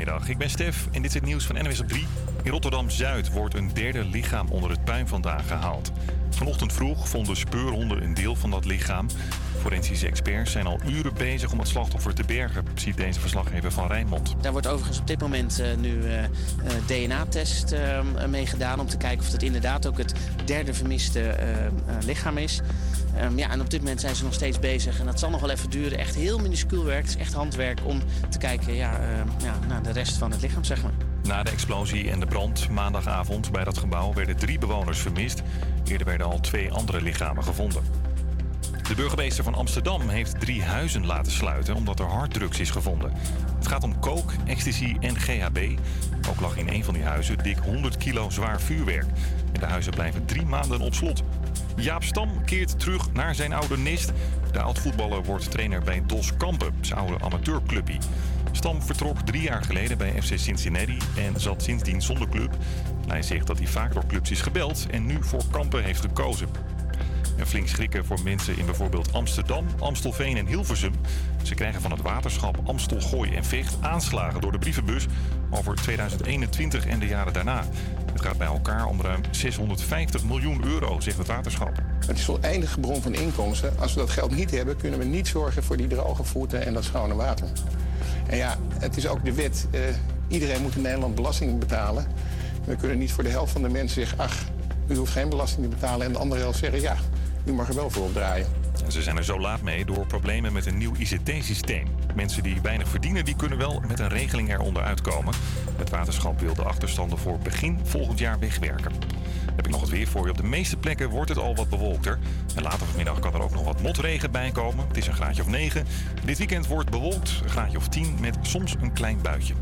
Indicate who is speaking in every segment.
Speaker 1: Goedemiddag, ik ben Stef en dit is het nieuws van NWS op 3. In Rotterdam-Zuid wordt een derde lichaam onder het puin vandaan gehaald. Vanochtend vroeg vonden speurhonden een deel van dat lichaam. Forensische experts zijn al uren bezig om het slachtoffer te bergen, ziet deze verslaggever van Rijnmond.
Speaker 2: Daar wordt overigens op dit moment uh, nu uh, DNA-test uh, mee gedaan om te kijken of het inderdaad ook het derde vermiste lichaam is. Um, ja, en op dit moment zijn ze nog steeds bezig en dat zal nog wel even duren. Echt heel minuscuul werk, het is echt handwerk om te kijken ja, ja, naar de rest van het lichaam, zeg maar.
Speaker 1: Na de explosie en de brand maandagavond bij dat gebouw werden drie bewoners vermist. Eerder werden al twee andere lichamen gevonden. De burgemeester van Amsterdam heeft drie huizen laten sluiten omdat er harddrugs is gevonden. Het gaat om coke, ecstasy en GHB. Ook lag in een van die huizen dik 100 kilo zwaar vuurwerk. En de huizen blijven drie maanden op slot. Jaap Stam keert terug naar zijn oude nest. De oud-voetballer wordt trainer bij Dos Kampen, zijn oude amateurclubje. Stam vertrok drie jaar geleden bij FC Cincinnati en zat sindsdien zonder club. Hij zegt dat hij vaak door clubs is gebeld en nu voor Kampen heeft gekozen. En flink schrikken voor mensen in bijvoorbeeld Amsterdam, Amstelveen en Hilversum. Ze krijgen van het waterschap Amstel, Gooi en Vecht aanslagen door de brievenbus over 2021 en de jaren daarna. Het gaat bij elkaar om ruim 650 miljoen euro, zegt het waterschap.
Speaker 3: Het is oneindige bron van inkomsten. Als we dat geld niet hebben, kunnen we niet zorgen voor die droge voeten en dat schone water. En ja, het is ook de wet. Uh, iedereen moet in Nederland belasting betalen. We kunnen niet voor de helft van de mensen zeggen... ach, u hoeft geen belasting te betalen. En de andere helft zeggen, ja, u mag er wel voor opdraaien.
Speaker 1: Ze zijn er zo laat mee door problemen met een nieuw ICT-systeem. Mensen die weinig verdienen, die kunnen wel met een regeling eronder uitkomen. Het waterschap wil de achterstanden voor begin volgend jaar wegwerken. Heb ik nog het weer voor je. Op de meeste plekken wordt het al wat bewolkter. En later vanmiddag kan er ook nog wat motregen bij komen. Het is een graadje of 9. Dit weekend wordt bewolkt, een graadje of 10 met soms een klein buitje.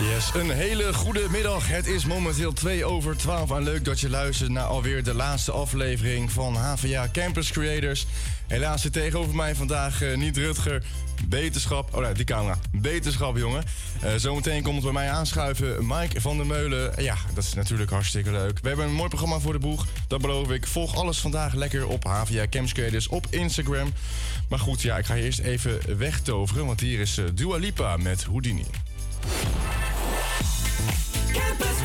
Speaker 4: Yes, een hele goede middag. Het is momenteel 2 over 12 en leuk dat je luistert naar alweer de laatste aflevering van HVA Campus Creators. Helaas zit tegenover mij vandaag uh, niet Rutger. Beterschap. Oh nee, die camera. Beterschap, jongen. Uh, zometeen komt bij mij aanschuiven Mike van der Meulen. Ja, dat is natuurlijk hartstikke leuk. We hebben een mooi programma voor de boeg. Dat beloof ik. Volg alles vandaag lekker op HVA Campus Creators op Instagram. Maar goed, ja, ik ga eerst even wegtoveren. Want hier is uh, Dua Lipa met Houdini. Campus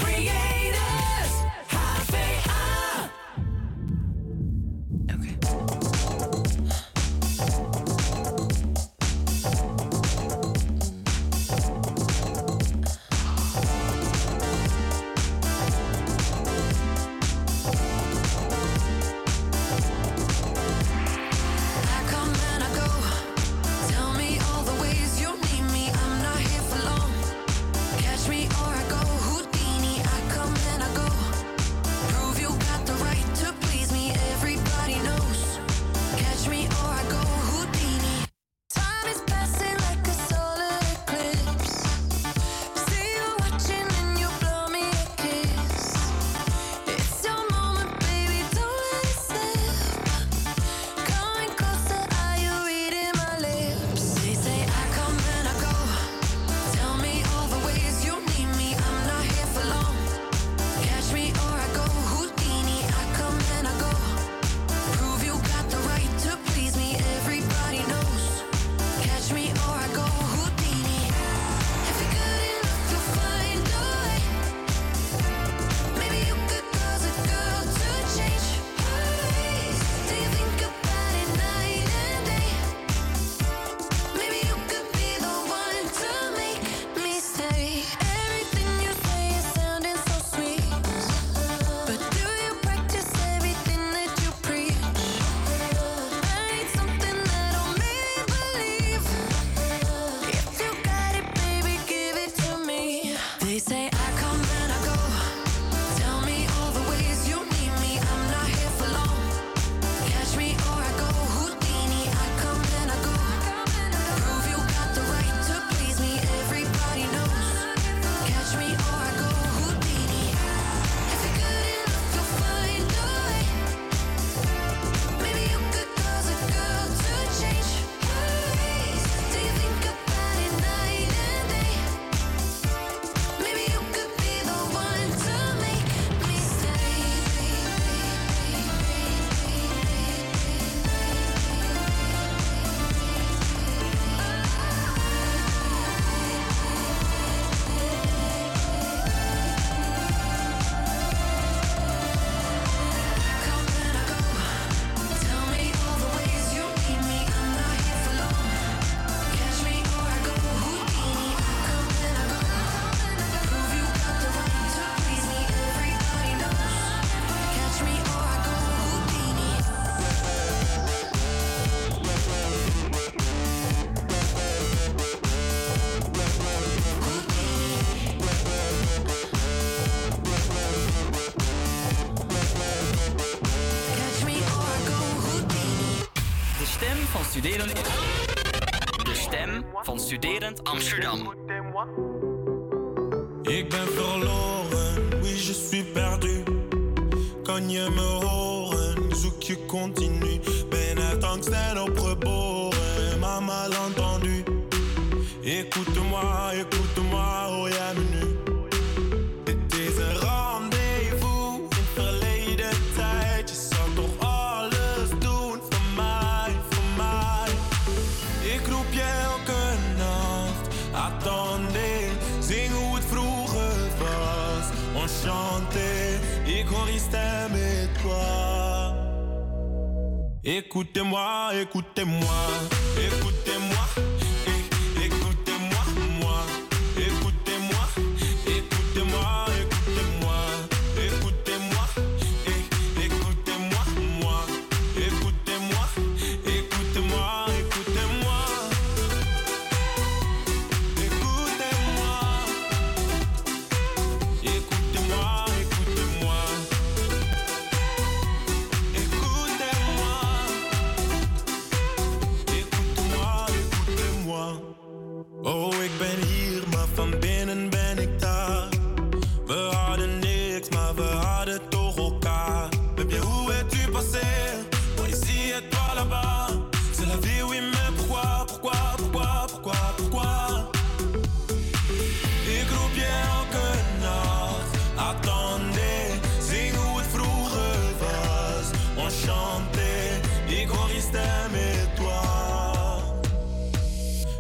Speaker 5: Amsterdam.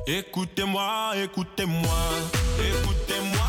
Speaker 6: Écoutez-moi, écoutez-moi, écoutez-moi,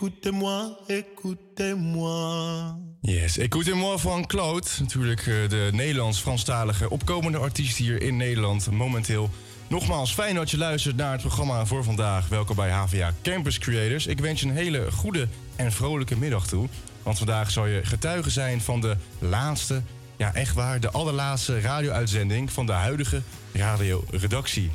Speaker 6: Écoutez-moi, écoutez-moi.
Speaker 4: Yes, écoutez-moi van Claude. Natuurlijk eh, de Nederlands-Franstalige opkomende artiest hier in Nederland momenteel. Nogmaals, fijn dat je luistert naar het programma voor vandaag. Welkom bij HVA Campus Creators. Ik wens je een hele goede en vrolijke middag toe. Want vandaag zal je getuige zijn van de laatste, ja echt waar, de allerlaatste radio-uitzending van de huidige radioredactie.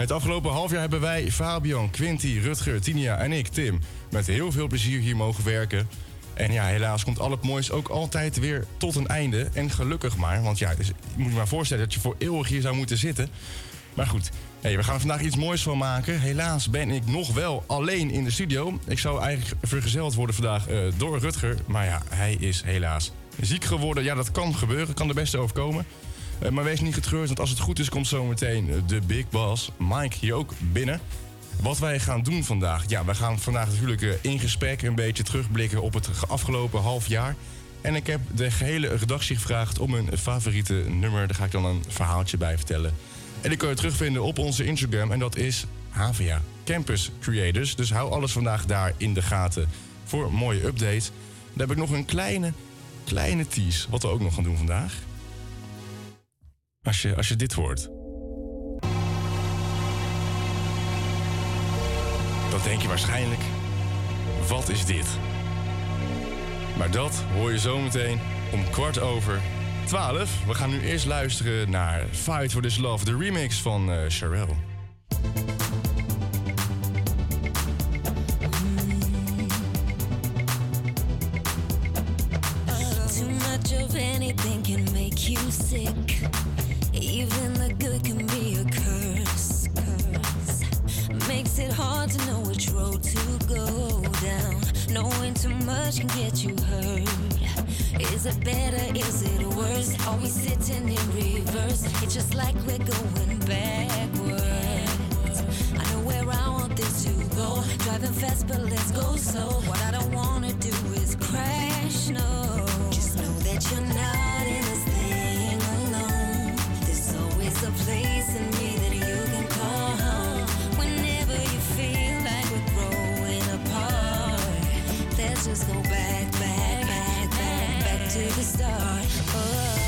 Speaker 4: Het afgelopen half jaar hebben wij, Fabian, Quinty, Rutger, Tinia en ik, Tim, met heel veel plezier hier mogen werken. En ja, helaas komt al het moois ook altijd weer tot een einde. En gelukkig maar, want ja, dus, je moet je maar voorstellen dat je voor eeuwig hier zou moeten zitten. Maar goed, we gaan er vandaag iets moois van maken. Helaas ben ik nog wel alleen in de studio. Ik zou eigenlijk vergezeld worden vandaag eh, door Rutger. Maar ja, hij is helaas ziek geworden. Ja, dat kan gebeuren, kan de beste overkomen. Eh, maar wees niet getreurd, want als het goed is, komt zometeen eh, de Big Boss, Mike, hier ook binnen. Wat wij gaan doen vandaag. Ja, wij gaan vandaag natuurlijk eh, in gesprek een beetje terugblikken op het ge- afgelopen half jaar. En ik heb de gehele redactie gevraagd om hun favoriete nummer. Daar ga ik dan een verhaaltje bij vertellen. En die kun je terugvinden op onze Instagram. En dat is HVA Campus Creators. Dus hou alles vandaag daar in de gaten voor een mooie update. Dan heb ik nog een kleine, kleine tease. Wat we ook nog gaan doen vandaag. Als je, als je dit hoort. Dan denk je waarschijnlijk, wat is dit? Maar dat hoor je zometeen om kwart over twaalf. We gaan nu eerst luisteren naar Fight for This Love, de remix van
Speaker 7: make you sick. Knowing too much can get you hurt. Is it better? Is it worse? Are we sitting in reverse? It's just like we're going backwards. I know where I want this to go. Driving fast, but let's go slow. What I don't wanna do is crash. No, just know that you're not in this thing alone. There's always a place just go back, back, back, back, back to the start. Oh.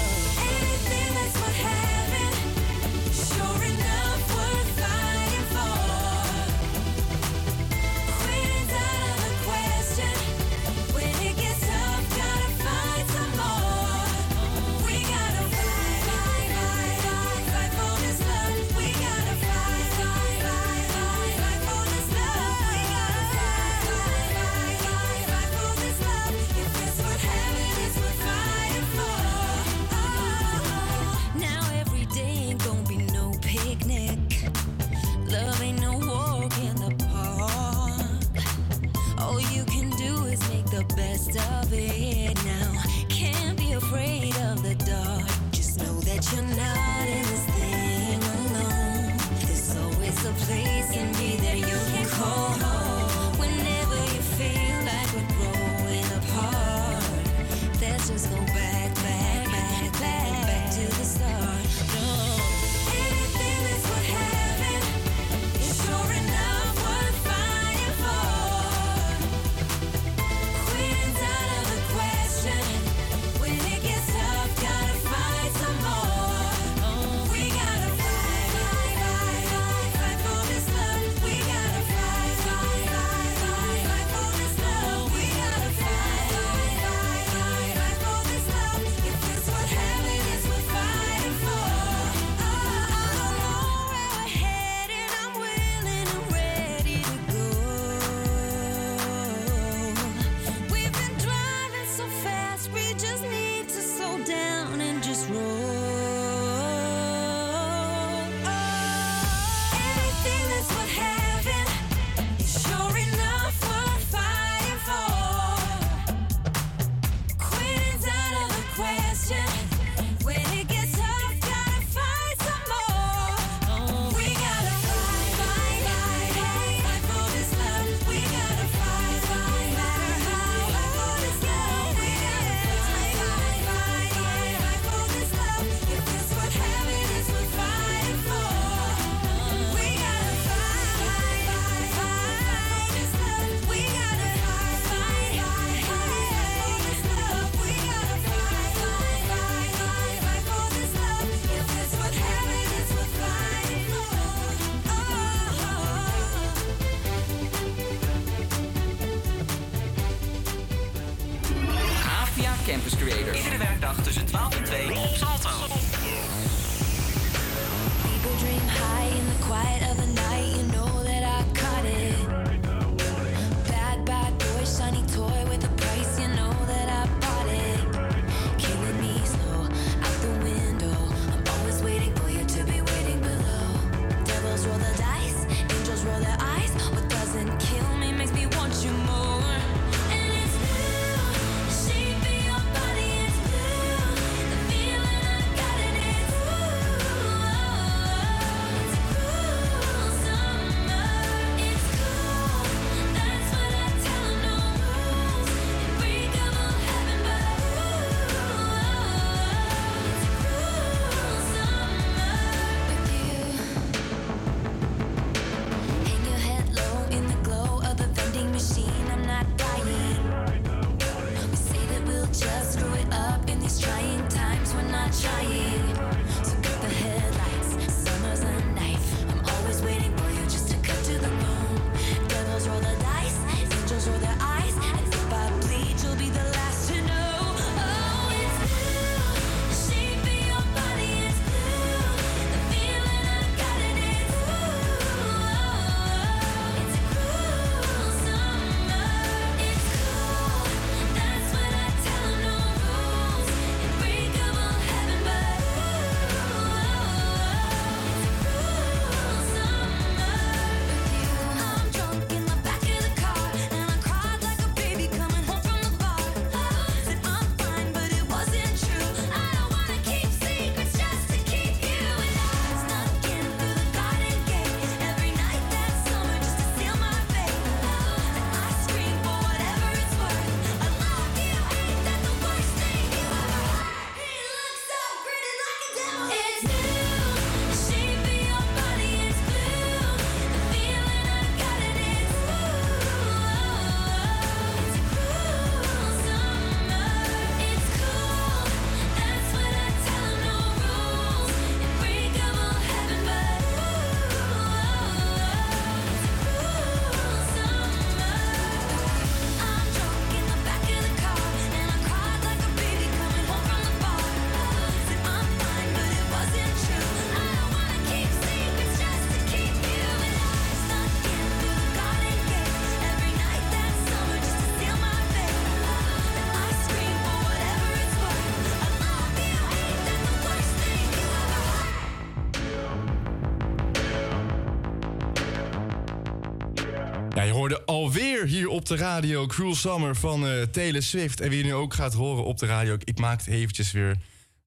Speaker 7: Hier op de radio Cruel Summer van uh, Taylor Swift. En wie je nu ook gaat horen op de radio, ik maak het eventjes weer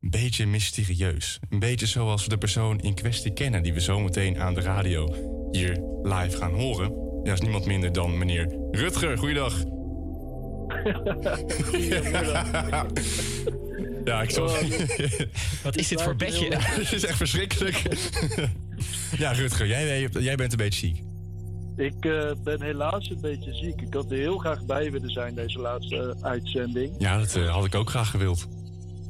Speaker 7: een beetje mysterieus. Een beetje zoals we de persoon in kwestie kennen, die we zometeen aan de radio hier live gaan horen.
Speaker 4: Ja, is niemand minder dan meneer Rutger. Goeiedag. ja, ik zal...
Speaker 8: Wat is dit voor bedje?
Speaker 4: Het is echt verschrikkelijk. ja, Rutger, jij, jij bent een beetje ziek.
Speaker 9: Ik eh, ben helaas een beetje ziek. Ik had er heel graag bij willen zijn deze laatste uitzending.
Speaker 4: Ja, dat eh, had ik ook graag gewild.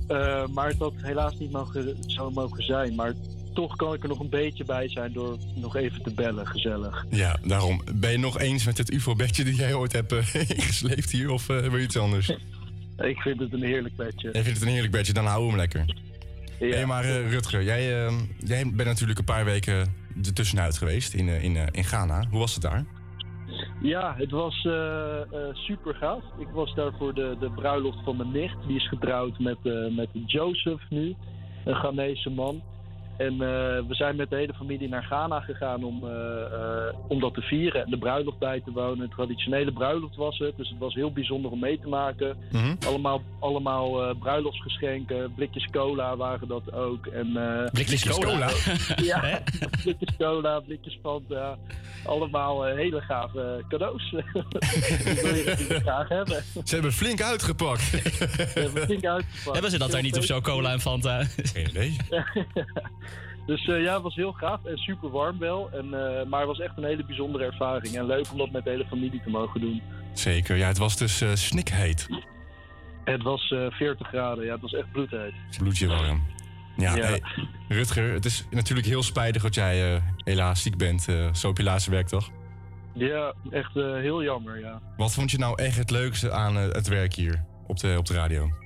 Speaker 9: Eh, maar het had helaas niet mogen, zou mogen zijn. Maar toch kan ik er nog een beetje bij zijn door nog even te bellen, gezellig.
Speaker 4: Ja, daarom. Ben je nog eens met het UFO-bedje die jij ooit hebt ingesleept hier? Of wil je iets anders?
Speaker 9: ik vind het een heerlijk bedje.
Speaker 4: Jij vindt het een heerlijk bedje, dan hou hem lekker. Ja. Hey, maar Rutger, jij, jij bent natuurlijk een paar weken ertussenuit geweest in, eh, in, eh, in Ghana. Hoe was het daar?
Speaker 9: Ja, het was uh, super gaaf. Ik was daar voor de, de bruiloft van mijn nicht. Die is getrouwd met, met Joseph nu, een Ghanese man. En uh, we zijn met de hele familie naar Ghana gegaan om, uh, uh, om dat te vieren en de bruiloft bij te wonen. Een traditionele bruiloft was het, dus het was heel bijzonder om mee te maken. Mm -hmm. Allemaal, allemaal bruiloftsgeschenken, blikjes cola waren dat ook. En,
Speaker 8: blikjes cola?
Speaker 9: ja, blikjes cola, blikjes Fanta. Allemaal hele gave cadeaus. Die wil je graag hebben.
Speaker 4: Ze hebben flink uitgepakt.
Speaker 9: Ze hebben flink uitgepakt.
Speaker 8: Hebben ze dat daar niet of zo, cola en Fanta?
Speaker 4: Geen idee.
Speaker 9: Dus uh, ja, het was heel gaaf en super warm wel. En, uh, maar het was echt een hele bijzondere ervaring. En leuk om dat met de hele familie te mogen doen.
Speaker 4: Zeker, ja, het was dus uh, snikheet.
Speaker 9: Het was 40 graden, ja, het was echt bloedheet.
Speaker 4: Bloedje warm. Ja, ja. Hey, Rutger, het is natuurlijk heel spijtig dat jij helaas ziek bent. zo op je laatste werkdag.
Speaker 9: Ja, echt heel jammer, ja.
Speaker 4: Wat vond je nou echt het leukste aan het werk hier op de, op de radio?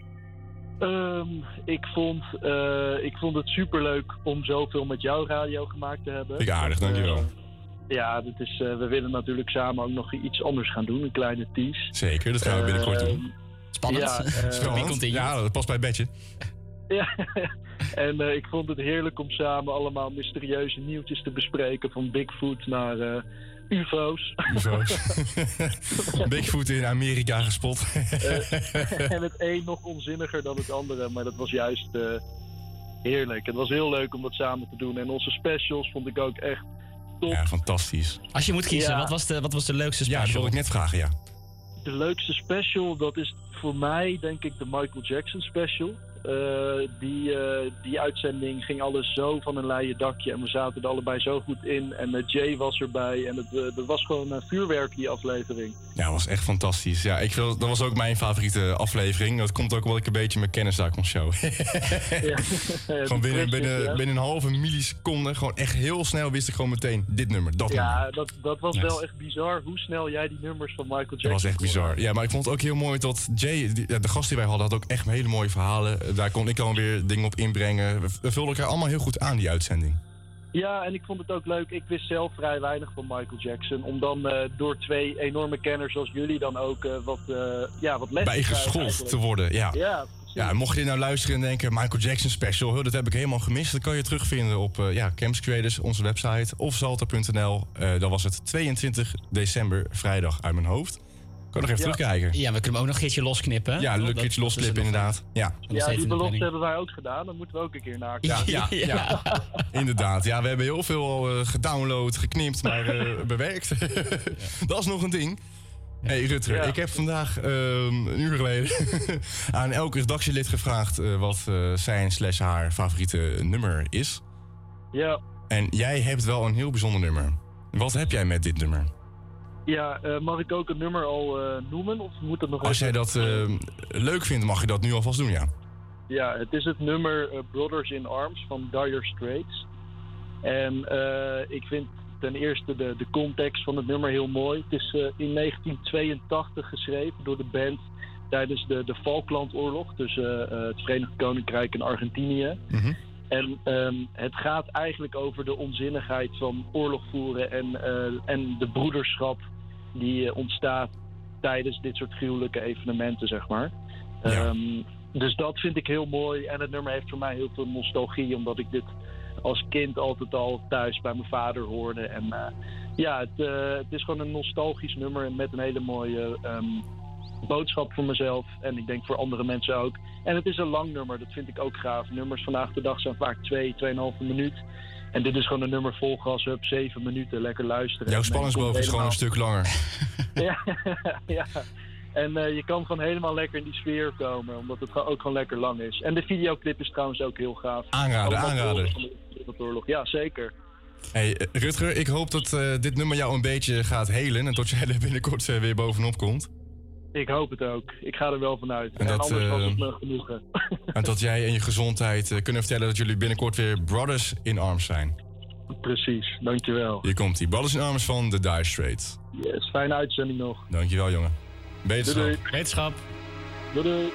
Speaker 9: Um, ik, vond, uh, ik vond het superleuk om zoveel met jou radio gemaakt te hebben.
Speaker 4: Ik aardig, dankjewel. Uh,
Speaker 9: ja, dit is, uh, we willen natuurlijk samen ook nog iets anders gaan doen, een kleine tease.
Speaker 4: Zeker, dat gaan we binnenkort doen.
Speaker 8: Ehm, Spannend. Ja,
Speaker 4: Spannend. ja, dat past bij het bedje.
Speaker 9: Ja, en ik vond het heerlijk om samen allemaal mysterieuze nieuwtjes te bespreken. Van Bigfoot naar UFO's.
Speaker 4: UFO's. Bigfoot in Amerika gespot.
Speaker 9: uh, en het een nog onzinniger dan het andere, maar dat was juist uh, heerlijk. Het was heel leuk om dat samen te doen. En onze specials vond ik ook echt top.
Speaker 4: Ja, fantastisch.
Speaker 8: Als je moet kiezen, ja. wat, was de, wat was de leukste special?
Speaker 4: Ja, dat wil ik net vragen, ja.
Speaker 9: De leukste special, dat is voor mij denk ik de Michael Jackson special. Uh, die, uh, die uitzending ging alles zo van een leien dakje. En we zaten er allebei zo goed in. En Jay was erbij. En het, dat was gewoon een vuurwerk, die aflevering.
Speaker 4: Ja, dat was echt fantastisch. Ja, ik wil, dat was ook mijn favoriete aflevering. Dat komt ook omdat ik een beetje mijn kennis daar kon show. ja, gewoon binnen, binnen, ja. binnen een halve milliseconde, gewoon echt heel snel wist ik gewoon meteen dit nummer, dat
Speaker 9: ja,
Speaker 4: nummer.
Speaker 9: dat, dat was yes. wel echt bizar hoe snel jij die nummers van Michael Jackson
Speaker 4: Dat was echt bizar. Ja, maar ik vond het ook heel mooi dat Jay, die, de gast die wij hadden, had ook echt hele mooie verhalen daar kon ik dan weer dingen op inbrengen. We vulden elkaar allemaal heel goed aan, die uitzending.
Speaker 9: Ja, en ik vond het ook leuk. Ik wist zelf vrij weinig van Michael Jackson. Om dan uh, door twee enorme kenners zoals jullie dan ook uh, wat, uh, ja, wat les
Speaker 4: Bijgeschoold te worden, ja.
Speaker 9: Ja,
Speaker 4: ja, mocht je nou luisteren en denken, Michael Jackson special, dat heb ik helemaal gemist. Dat kan je terugvinden op uh, ja, Camps Creators, onze website, of salta.nl. Uh, dan was het 22 december, vrijdag uit mijn hoofd. Kan nog even ja. terugkijken.
Speaker 8: Ja, we kunnen hem ook nog een keertje losknippen.
Speaker 4: Ja, een keertje losknippen inderdaad. Ja,
Speaker 9: ja die belofte hebben wij ook gedaan. Dat moeten we ook een keer naar.
Speaker 4: Ja, ja, ja. ja. inderdaad. Ja, we hebben heel veel al uh, gedownload, geknipt, maar uh, bewerkt. dat is nog een ding. Hey Rutger, ja. ik heb vandaag um, een uur geleden aan elk redactielid gevraagd uh, wat uh, zijn slash haar favoriete nummer is.
Speaker 9: Ja.
Speaker 4: En jij hebt wel een heel bijzonder nummer. Wat heb jij met dit nummer?
Speaker 9: Ja, uh, mag ik ook een nummer al noemen of moet dat nog
Speaker 4: Als jij dat leuk vindt, mag je dat nu alvast doen, ja.
Speaker 9: Ja, het is het nummer Brothers in Arms van Dire Straits. En ik vind ten eerste de, de context van het nummer heel mooi. Het is in 1982 geschreven door de band tijdens de, de Falklandoorlog tussen het Verenigd Koninkrijk en Argentinië. Mm -hmm. En um, het gaat eigenlijk over de onzinnigheid van oorlog voeren en, uh, en de broederschap die ontstaat tijdens dit soort gruwelijke evenementen, zeg maar. Ja. Um, dus dat vind ik heel mooi. En het nummer heeft voor mij heel veel nostalgie, omdat ik dit als kind altijd al thuis bij mijn vader hoorde. En uh, ja, het, uh, het, is gewoon een nostalgisch nummer met een hele mooie um, boodschap voor mezelf. En ik denk voor andere mensen ook. En het is een lang nummer, dat vind ik ook gaaf. Nummers vandaag de dag zijn vaak 2, twee, 2,5 minuut. En dit is gewoon een nummer vol gas, up, zeven minuten, lekker luisteren.
Speaker 4: Jouw spanningsboog is gewoon een stuk langer.
Speaker 9: ja, ja. En eh, je kan gewoon helemaal lekker in die sfeer komen, omdat het ook gewoon lekker lang is. En de videoclip is trouwens ook heel gaaf.
Speaker 4: Aanraden, aanraden.
Speaker 9: Wereldoorlog. Ja, zeker.
Speaker 4: Hey, eh, Rutger, ik hoop dat eh, dit nummer jou een beetje gaat helen en tot je er binnenkort weer bovenop komt.
Speaker 9: Ik hoop het ook. Ik ga er wel vanuit.
Speaker 4: En
Speaker 9: En,
Speaker 4: dat,
Speaker 9: anders was
Speaker 4: eh,
Speaker 9: het me genoegen.
Speaker 4: En dat jij en je gezondheid eh, kunnen vertellen dat jullie binnenkort weer Brothers in Arms zijn.
Speaker 9: Precies, dankjewel.
Speaker 4: Hier komt die Brothers in Arms van The Dire Straits.
Speaker 9: Yes, fijne uitzending nog.
Speaker 4: Dankjewel, jongen. Beterschap.
Speaker 9: Doei,
Speaker 8: Wetenschap.
Speaker 9: Doei doei.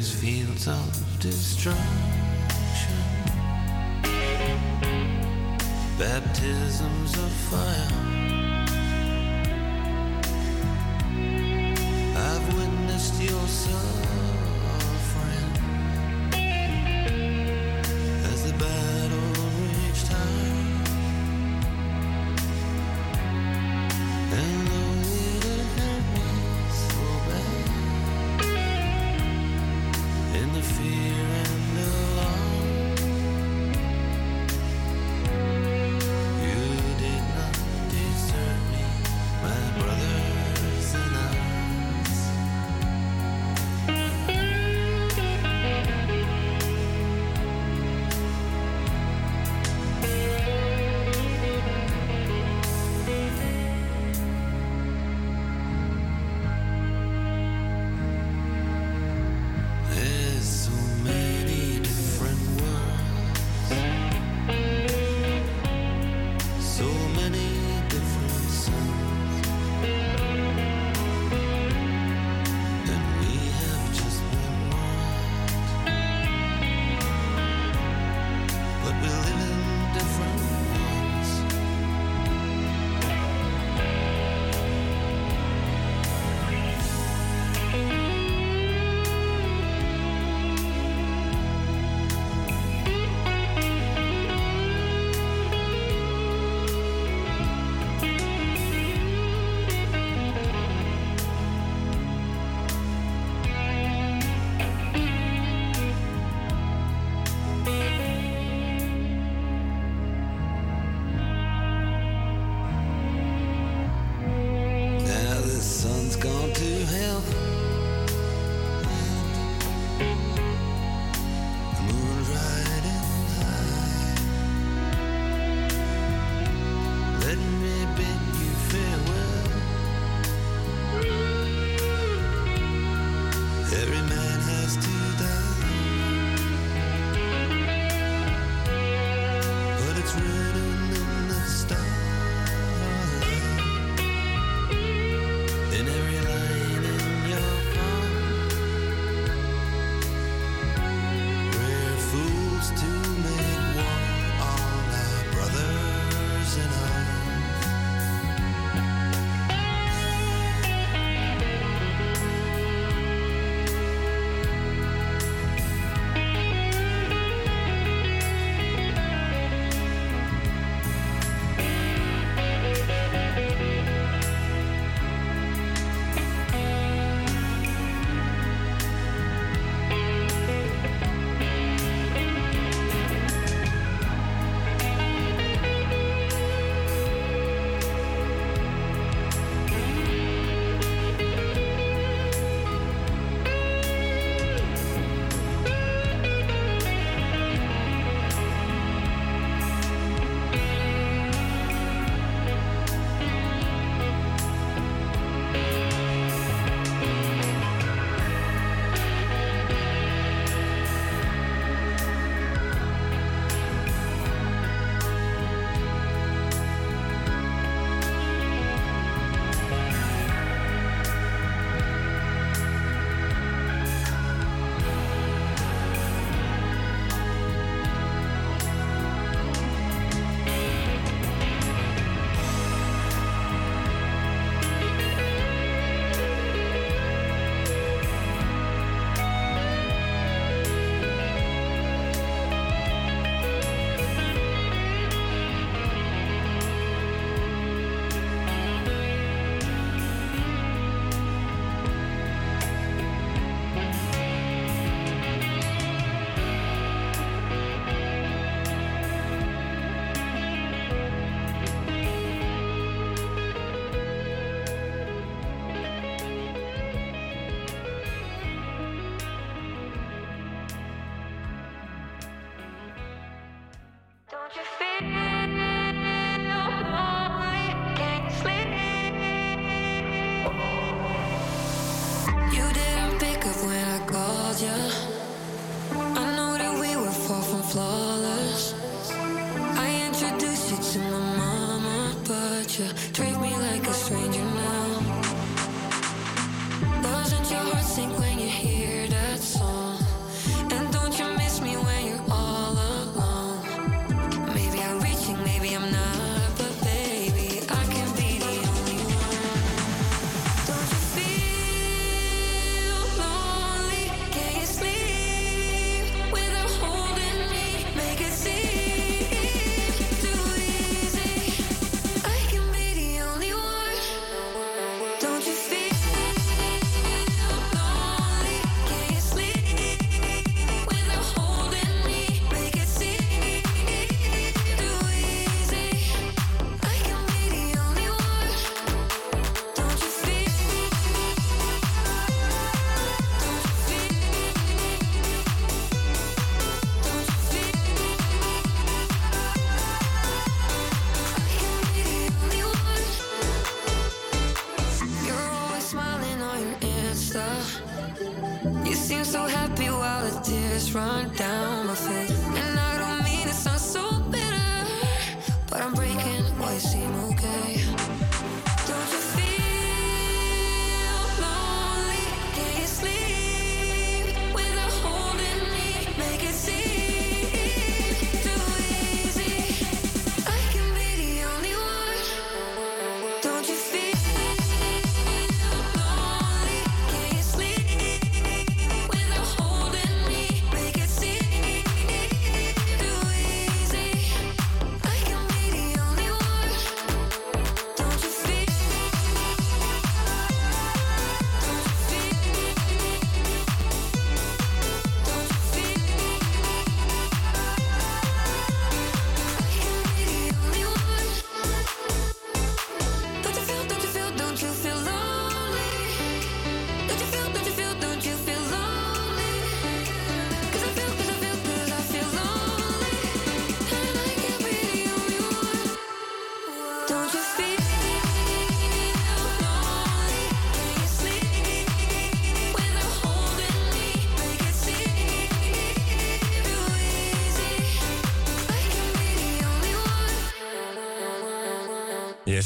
Speaker 6: These fields of destruction, baptisms of fire.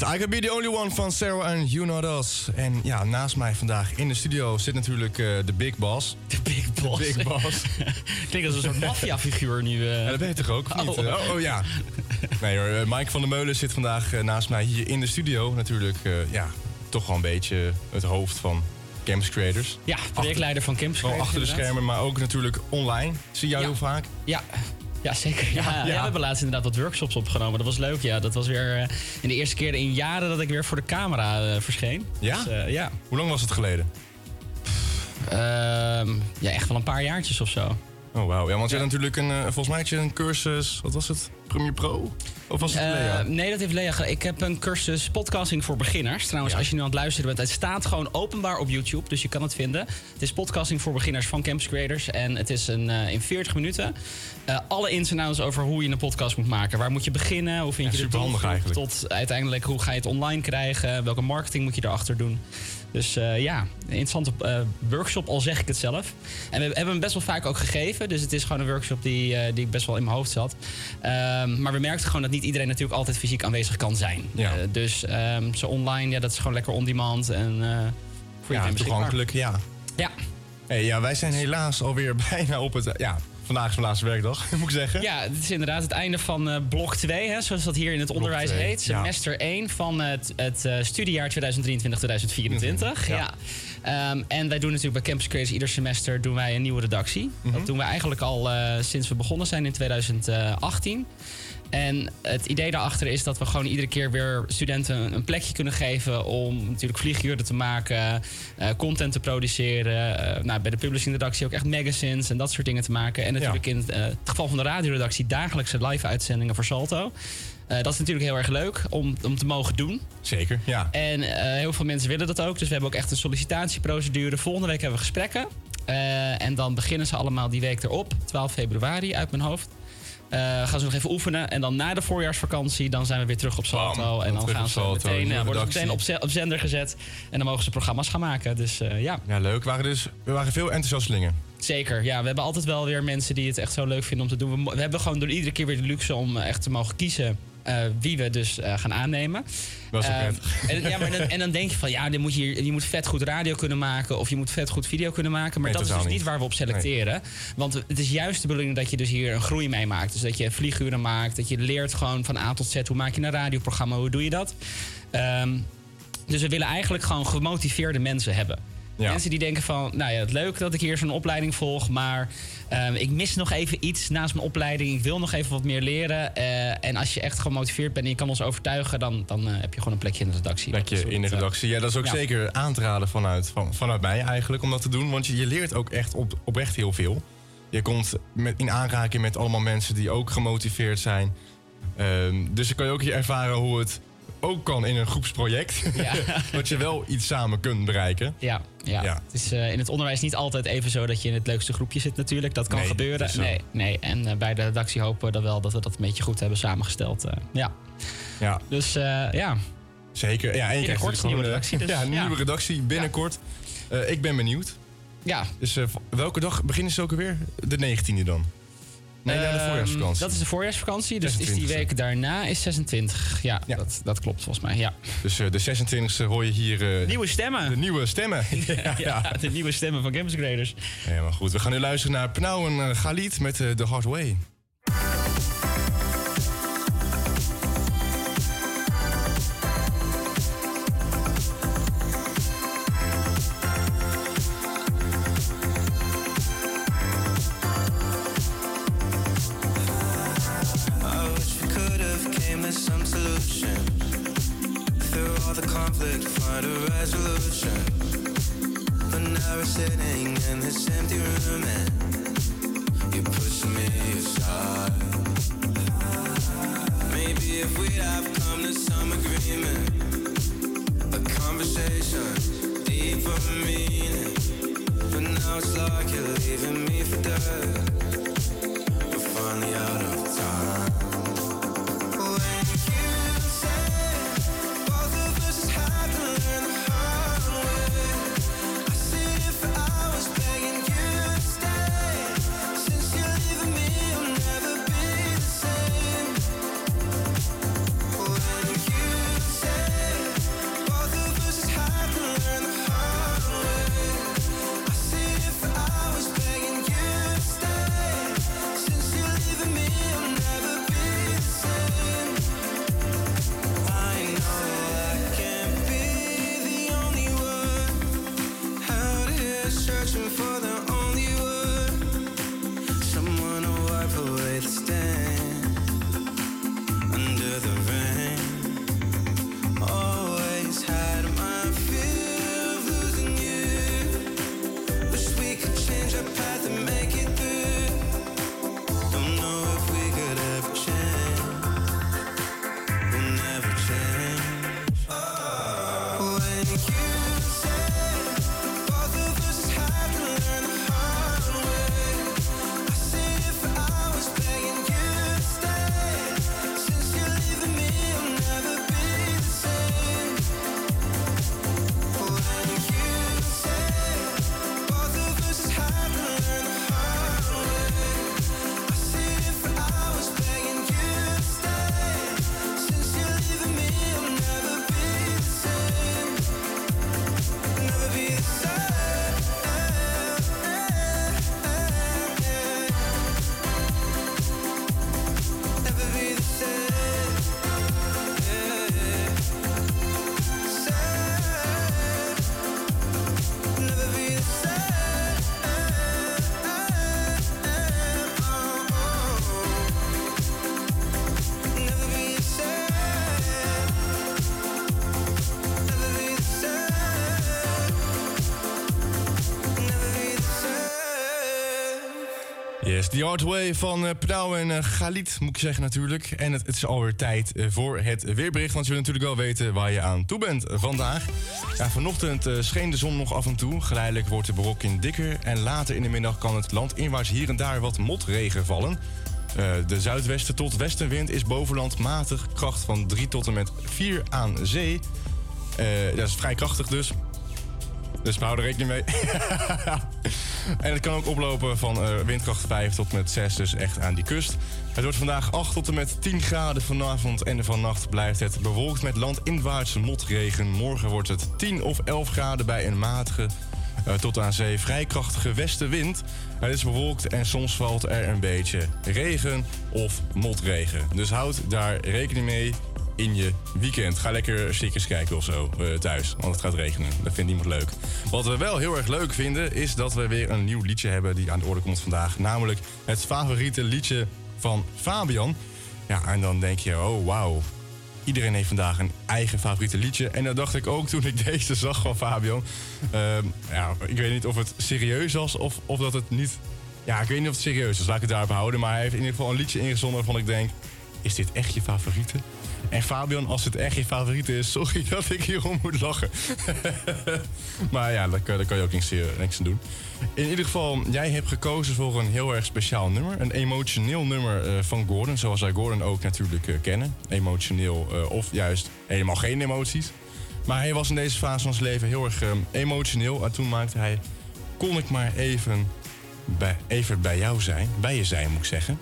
Speaker 7: I Can Be The Only One
Speaker 4: van Sarah en You Not Us. En ja, naast mij vandaag in de studio zit natuurlijk eh, de Big Boss.
Speaker 8: De Big Boss.
Speaker 4: Big Boss.
Speaker 8: Klinkt als een soort maffiafiguur nu. eh.
Speaker 4: Ja, dat ben je toch ook? niet?
Speaker 8: Oh.
Speaker 4: Oh, oh, ja. Nee hoor, eh, Mike van der Meulen zit vandaag naast mij hier in de studio. Natuurlijk, ja, toch wel een beetje het hoofd van Campus Creators.
Speaker 8: Ja, projectleider van Campus
Speaker 4: Wel
Speaker 8: Creators,
Speaker 4: achter de
Speaker 8: inderdaad.
Speaker 4: schermen, maar ook natuurlijk online. Zie jou
Speaker 8: Ja.
Speaker 4: heel vaak.
Speaker 8: Ja. Ja, zeker. Ja, ja.
Speaker 4: ja.
Speaker 8: we hebben laatst inderdaad wat workshops opgenomen. Dat was leuk, ja. Dat was weer eh, in de eerste keer in jaren dat ik weer voor de camera eh, verscheen.
Speaker 4: Ja?
Speaker 8: Dus, eh, ja.
Speaker 4: Hoe lang was het geleden?
Speaker 8: Ehm, ja, echt wel een paar jaartjes of zo.
Speaker 4: Oh, wauw. Ja, want je had natuurlijk een, volgens mij had je een cursus, wat was het? Premiere Pro? Of was het
Speaker 8: Eh,
Speaker 4: Lea?
Speaker 8: nee, dat heeft Lea gedaan. Ik heb een cursus podcasting voor beginners. Trouwens, als je nu aan het luisteren bent, het staat gewoon openbaar op YouTube. Dus je kan het vinden. Het is podcasting voor beginners van Campus Creators. En het is een, eh, in 40 minuten. eh, alle ins en outs over hoe je een podcast moet maken. Waar moet je beginnen? Hoe vind
Speaker 4: Ja,
Speaker 8: je de
Speaker 4: superhandig
Speaker 8: doelgroep?
Speaker 4: eigenlijk.
Speaker 8: Tot uiteindelijk hoe ga je het online krijgen? Welke marketing moet je erachter doen? Dus eh, ja, een interessante eh, workshop, al zeg ik het zelf. En we hebben hem best wel vaak ook gegeven. Dus het is gewoon een workshop die, eh, die best wel in mijn hoofd zat. Ehm, maar we merkten gewoon dat niet iedereen natuurlijk altijd fysiek aanwezig kan zijn.
Speaker 4: Ja.
Speaker 8: Dus ehm, zo online, ja, dat is gewoon lekker on-demand. En voor
Speaker 4: ja, toegankelijk, ja.
Speaker 8: Ja.
Speaker 4: Hey, ja, wij zijn helaas alweer bijna op het... Ja, vandaag is mijn laatste werkdag, moet ik zeggen.
Speaker 8: Ja, het is inderdaad het einde van eh, blok 2, hè, zoals dat hier in het onderwijs heet.
Speaker 4: ja.
Speaker 8: Semester 1 van het, het eh, studiejaar 2023-2024. Ja. Ehm, en wij doen natuurlijk bij Campus Creators ieder semester doen wij een nieuwe redactie.
Speaker 4: Mhm.
Speaker 8: Dat doen we eigenlijk al eh, sinds we begonnen zijn in 2018. En het idee daarachter is dat we gewoon iedere keer weer studenten een plekje kunnen geven om natuurlijk vlieguren te maken, eh, content te produceren. eh, nou, bij de publishing-redactie ook echt magazines en dat soort dingen te maken. En natuurlijk in het, eh, het geval van de radioredactie dagelijkse live-uitzendingen voor Salto. Dat is natuurlijk heel erg leuk om, om te mogen doen.
Speaker 4: Zeker, ja.
Speaker 8: En heel veel mensen willen dat ook. Dus we hebben ook echt een sollicitatieprocedure. Volgende week hebben we gesprekken. En dan beginnen ze allemaal die week erop. 12 februari uit mijn hoofd. Eh, gaan ze nog even oefenen. En dan na de voorjaarsvakantie, dan zijn we weer terug op Salto.
Speaker 4: Bam,
Speaker 8: en dan gaan ze
Speaker 4: Salto,
Speaker 8: meteen, ja, worden ze meteen op, op zender gezet. En dan mogen ze programma's gaan maken. Dus eh, ja.
Speaker 4: Ja, leuk. Waren dus, er waren veel enthousiastelingen.
Speaker 8: Zeker, ja. We hebben altijd wel weer mensen die het echt zo leuk vinden om te doen. We, we hebben gewoon door iedere keer weer de luxe om echt te mogen kiezen uh, wie we dus uh, gaan aannemen.
Speaker 4: Dat is uh,
Speaker 8: en, ja, maar dan, en dan denk je van ja, dan moet je, je moet vet goed radio kunnen maken of je moet vet goed video kunnen maken. Maar
Speaker 4: Nee,
Speaker 8: dat is dus niet
Speaker 4: niet.
Speaker 8: waar we op selecteren. Want het is juist de bedoeling dat je dus hier een groei mee maakt. Dus dat je vlieguren maakt, dat je leert gewoon van A tot Z. Hoe maak je een radioprogramma, hoe doe je dat? Ehm, dus we willen eigenlijk gewoon gemotiveerde mensen hebben.
Speaker 4: Ja.
Speaker 8: Mensen die denken van, nou ja, het leuk dat ik hier zo'n opleiding volg, maar ehm, ik mis nog even iets naast mijn opleiding. Ik wil nog even wat meer leren. Eh, en als je echt gemotiveerd bent en je kan ons overtuigen, dan, dan eh, heb je gewoon een plekje in de redactie.
Speaker 4: Plekje in de
Speaker 8: eh,
Speaker 4: redactie. Ja, dat is ook
Speaker 8: ja.
Speaker 4: zeker aan te raden vanuit, van, vanuit mij eigenlijk om dat te doen. Want je, je leert ook echt op, oprecht heel veel. Je komt met, in aanraking met allemaal mensen die ook gemotiveerd zijn. Ehm, dus dan kan je ook hier ervaren hoe het ook kan in een groepsproject.
Speaker 8: Ja.
Speaker 4: dat je wel iets samen kunt bereiken.
Speaker 8: Ja, ja.
Speaker 4: Ja.
Speaker 8: het is eh, in het onderwijs niet altijd even zo dat je in het leukste groepje zit natuurlijk. Dat kan
Speaker 4: Nee,
Speaker 8: gebeuren. Nee, nee. En eh, bij de redactie hopen we dan wel dat we dat een beetje goed hebben samengesteld. eh, ja.
Speaker 4: Ja,
Speaker 8: Dus ja,
Speaker 4: zeker. Ja, en je
Speaker 8: Binnenkort een nieuwe
Speaker 4: gewoon, eh,
Speaker 8: redactie, dus,
Speaker 4: ja, een nieuwe redactie binnenkort. Ik ben benieuwd.
Speaker 8: ja.
Speaker 4: Dus welke dag beginnen ze ook alweer? De 19e dan? Nee, de
Speaker 8: Ehm,
Speaker 4: voorjaarsvakantie.
Speaker 8: Dat is de voorjaarsvakantie. Dus is die
Speaker 4: 26e.
Speaker 8: week daarna is 26. Ja,
Speaker 4: Ja.
Speaker 8: Dat, dat klopt volgens mij. Ja.
Speaker 4: Dus eh, de 26e hoor je hier eh,
Speaker 8: Nieuwe stemmen.
Speaker 4: de nieuwe stemmen. ja,
Speaker 8: ja, de nieuwe stemmen van Campus Graders.
Speaker 4: Helemaal goed. We gaan nu luisteren naar Pnau en eh, Galit met The Hard Way.
Speaker 6: The Hard Way
Speaker 4: van Pnau en eh, Galit, moet ik zeggen natuurlijk. En het, het is alweer tijd eh, voor het weerbericht. Want je wil natuurlijk wel weten waar je aan toe bent vandaag. Ja, vanochtend scheen de zon nog af en toe. Geleidelijk wordt de bewolking dikker. En later in de middag kan het land inwaarts hier en daar wat motregen vallen. De zuidwesten tot westenwind is bovenland matig. Kracht van 3 tot en met 4 aan zee. Dat is vrij krachtig dus. Dus we houden er rekening mee.
Speaker 10: En het kan ook oplopen van uh, windkracht 5 tot met 6, dus echt aan die kust. Het wordt vandaag 8 tot en met 10 graden vanavond en vannacht blijft het bewolkt met landinwaartse motregen. Morgen wordt het 10 of 11 graden bij een matige uh, tot aan zee vrij krachtige westenwind. Het is bewolkt en soms valt er een beetje regen of motregen. Dus houd daar rekening mee in je weekend. Ga lekker stickers kijken of zo uh, thuis, want het gaat regenen. Dat vindt niemand leuk. Wat we wel heel erg leuk vinden, is dat we weer een nieuw liedje hebben die aan de orde komt vandaag. Namelijk het favoriete liedje van Fabian. Ja, en dan denk je, oh wauw. Iedereen heeft vandaag een eigen favoriete liedje. En dat dacht ik ook toen ik deze zag van Fabian. Uh, ja, ik weet niet of het serieus was of, of dat het niet... Ja, ik weet niet of het serieus is, laat ik het daarop houden. Maar hij heeft in ieder geval een liedje ingezonden waarvan ik denk... Is dit echt je favoriete? En Fabian, als het echt je favoriet is, sorry dat ik hierom moet lachen. maar ja, daar, kan je ook niks, eh, niks aan doen. In ieder geval, jij hebt gekozen voor een heel erg speciaal nummer. Een emotioneel nummer uh, van Gordon, zoals wij Gordon ook natuurlijk uh, kennen. Emotioneel of juist helemaal geen emoties. Maar hij was in deze fase van zijn leven heel erg emotioneel. En toen maakte hij, kon ik maar even bij, even bij jou zijn. Bij je zijn, moet ik zeggen.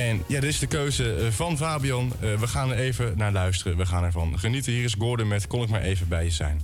Speaker 10: En ja, dit is de keuze eh, van Fabian. Uh, we gaan er even naar luisteren. We gaan ervan genieten. Hier is Gordon met Kon ik maar even bij je zijn.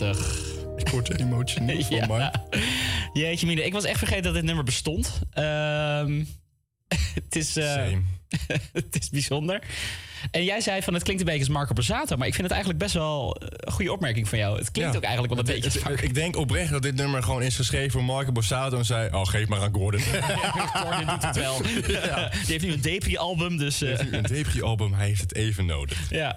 Speaker 8: Prachtig.
Speaker 4: Ik word emotioneel van mij.
Speaker 8: Jeetje mine, ik was echt vergeten dat dit nummer bestond. Ehm, het, is, eh, het is bijzonder. En jij zei van het klinkt een beetje als Marco Borsato, maar ik vind het eigenlijk best wel eh, een goede opmerking van jou. Het klinkt
Speaker 4: Ja.
Speaker 8: ook eigenlijk wel een
Speaker 4: Het-
Speaker 8: beetje
Speaker 4: het- Ik denk oprecht dat dit nummer gewoon is geschreven voor Marco Borsato en zei: Oh, geef maar aan Gordon.
Speaker 8: Gordon doet het wel. Die heeft nu een Depri-album, dus... eh,
Speaker 4: Een Depri-album, hij heeft het even nodig.
Speaker 8: Ja.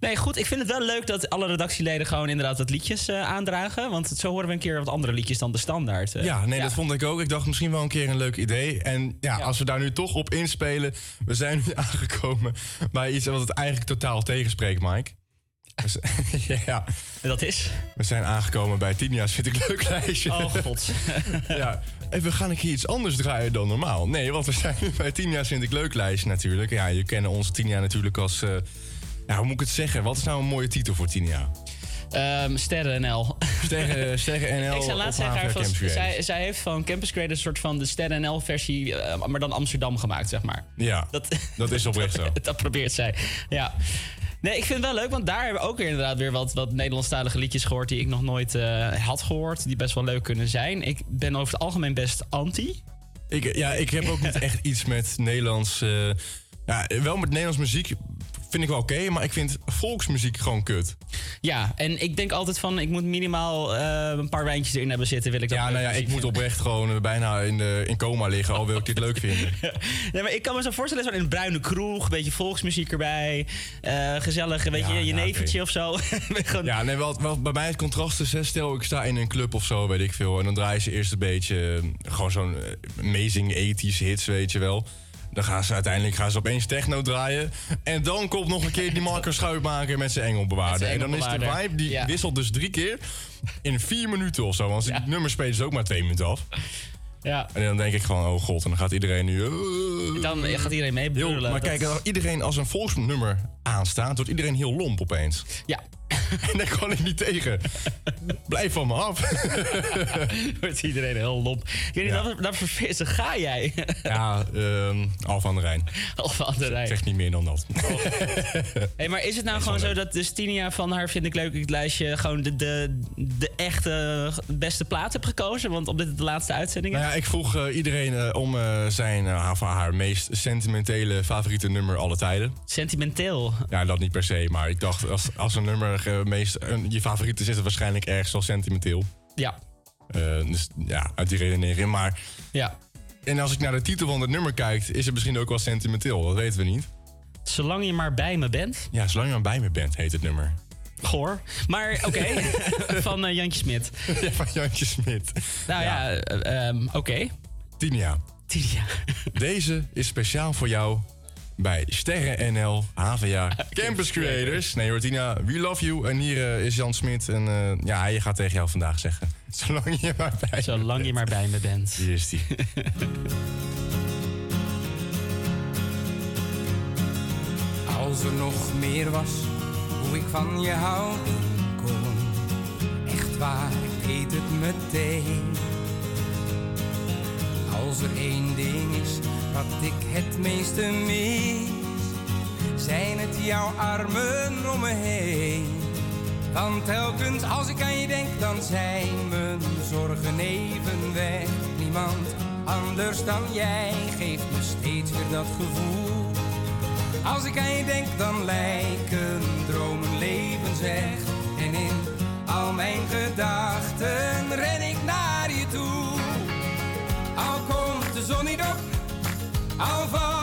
Speaker 8: Nee, goed. Ik vind het wel leuk dat alle redactieleden gewoon inderdaad wat liedjes eh, aandragen. Want zo horen we een keer wat andere liedjes dan de standaard.
Speaker 4: Ja, nee, dat vond ik ook. Ik dacht misschien wel een keer een leuk idee. En ja, als we daar nu toch op inspelen, we zijn nu aangekomen bij iets wat het eigenlijk totaal tegenspreekt, Mike. Ja.
Speaker 8: En dat is?
Speaker 4: We zijn aangekomen bij Tinia's Vind ik Leuk lijstje.
Speaker 8: Oh god.
Speaker 4: ja. En we gaan een keer iets anders draaien dan normaal. Nee, want we zijn nu bij Tinia's Vind ik Leuk lijstje natuurlijk. Ja, je kent onze Tinia natuurlijk als... eh, ja, hoe moet ik het zeggen? Wat is nou een mooie titel voor Tinia?
Speaker 8: Ehm, Sterren NL.
Speaker 4: Sterren, Sterren NL
Speaker 8: Ik zou laatst zeggen, van, zij, zij heeft van Campus Creators een soort van de Sterren NL versie, eh, maar dan Amsterdam gemaakt, zeg maar.
Speaker 4: Ja,
Speaker 8: Dat,
Speaker 4: dat is oprecht zo.
Speaker 8: dat probeert zij. Ja. Nee, ik vind het wel leuk, want daar hebben we ook weer inderdaad weer wat, wat Nederlandstalige liedjes gehoord die ik nog nooit eh, had gehoord, die best wel leuk kunnen zijn. Ik ben over het algemeen best anti.
Speaker 4: Ik, ja, ik heb ook niet echt iets met Nederlands. eh, ja, wel met Nederlands muziek vind ik wel oké, maar ik vind volksmuziek gewoon kut.
Speaker 8: Ja, en ik denk altijd van, ik moet minimaal eh, een paar wijntjes erin hebben zitten, wil ik dat
Speaker 4: Ja,
Speaker 8: leuk
Speaker 4: nou ja, ik moet oprecht gewoon eh, bijna in, de, in coma liggen, al wil ik dit leuk vinden.
Speaker 8: Nee, maar ik kan me zo voorstellen, zo in een bruine kroeg, een beetje volksmuziek erbij. eh, gezellig, weet je, je
Speaker 4: ja,
Speaker 8: of zo. Gewoon-
Speaker 4: Ja, nee, wel, wel, bij mij het contrast is, hè, stel ik sta in een club of zo, weet ik veel. En dan draaien ze eerst een beetje, gewoon zo'n amazing ethische hits, weet je wel. Dan gaan ze uiteindelijk gaan ze opeens techno draaien. En dan komt nog een keer die Marco Schuitmaker met zijn engelbewaarder. En dan is de vibe, die
Speaker 8: Ja.
Speaker 4: wisselt dus drie keer in vier minuten of zo. Want die nummers spelen ze ook maar twee minuten af.
Speaker 8: Ja.
Speaker 4: En dan denk ik gewoon, oh god, en dan gaat iedereen nu... eh,
Speaker 8: Dan gaat iedereen mee brullen.
Speaker 4: maar
Speaker 8: Dat-
Speaker 4: kijk, als iedereen als een volksnummer aanstaat, wordt iedereen heel lomp opeens.
Speaker 8: Ja.
Speaker 4: En daar kan ik niet tegen. Blijf van me af.
Speaker 8: wordt iedereen heel lomp. Weet
Speaker 4: Ja.
Speaker 8: dat, dat ga jij.
Speaker 4: Ja, ehm Alfa aan de Rijn.
Speaker 8: Aan de Rijn.
Speaker 4: Ik zeg niet meer dan dat.
Speaker 8: Hey, maar is het nou gewoon zo dat de Stinia van haar Vind ik Leuk het lijstje... gewoon de, de, de echte beste plaat heeft gekozen? Want op dit de laatste uitzending
Speaker 4: Nou ja, ik vroeg eh, iedereen eh, om eh, zijn, eh, haar- van haar meest sentimentele favoriete nummer alle tijden.
Speaker 8: Sentimenteel?
Speaker 4: Ja, dat niet per se. Maar ik dacht, als, als een nummer eh, meest, een- je favoriet is, is het waarschijnlijk ergens wel sentimenteel.
Speaker 8: Ja.
Speaker 4: Eh, dus ja, uit die redenering. Maar
Speaker 8: Ja.
Speaker 4: En als ik naar de titel van het nummer kijk, is het misschien ook wel sentimenteel. Dat weten we niet.
Speaker 8: Zolang je maar bij me bent.
Speaker 4: Ja, zolang je maar bij me bent, heet het nummer.
Speaker 8: Goor. Maar oké, van eh, Jantje Smit.
Speaker 4: Ja, van Jantje Smit.
Speaker 8: Nou ja, eh, ehm, oké.
Speaker 4: Tinia.
Speaker 8: Tinia.
Speaker 4: Deze is speciaal voor jou bij Sterren NL, HVA, Campus Creators. Nee hoor, Tina, we love you. En hier eh, is Jan Smit. En eh, ja, hij gaat tegen jou vandaag zeggen. Zolang je maar bij
Speaker 8: Zolang je maar bij me bent.
Speaker 4: Hier is die.
Speaker 11: Als er nog meer was, hoe ik van je houden kon. Echt waar, ik weet het meteen. Als er één ding is wat ik het meeste mis, zijn het jouw armen om me heen. Want telkens als ik aan je denk, dan zijn mijn zorgen even weg. Niemand anders dan jij geeft me steeds weer dat gevoel. Als ik aan je denk, dan lijken dromen levensecht. En in al mijn gedachten ren ik naar je toe. Al komt de zon niet op, al valt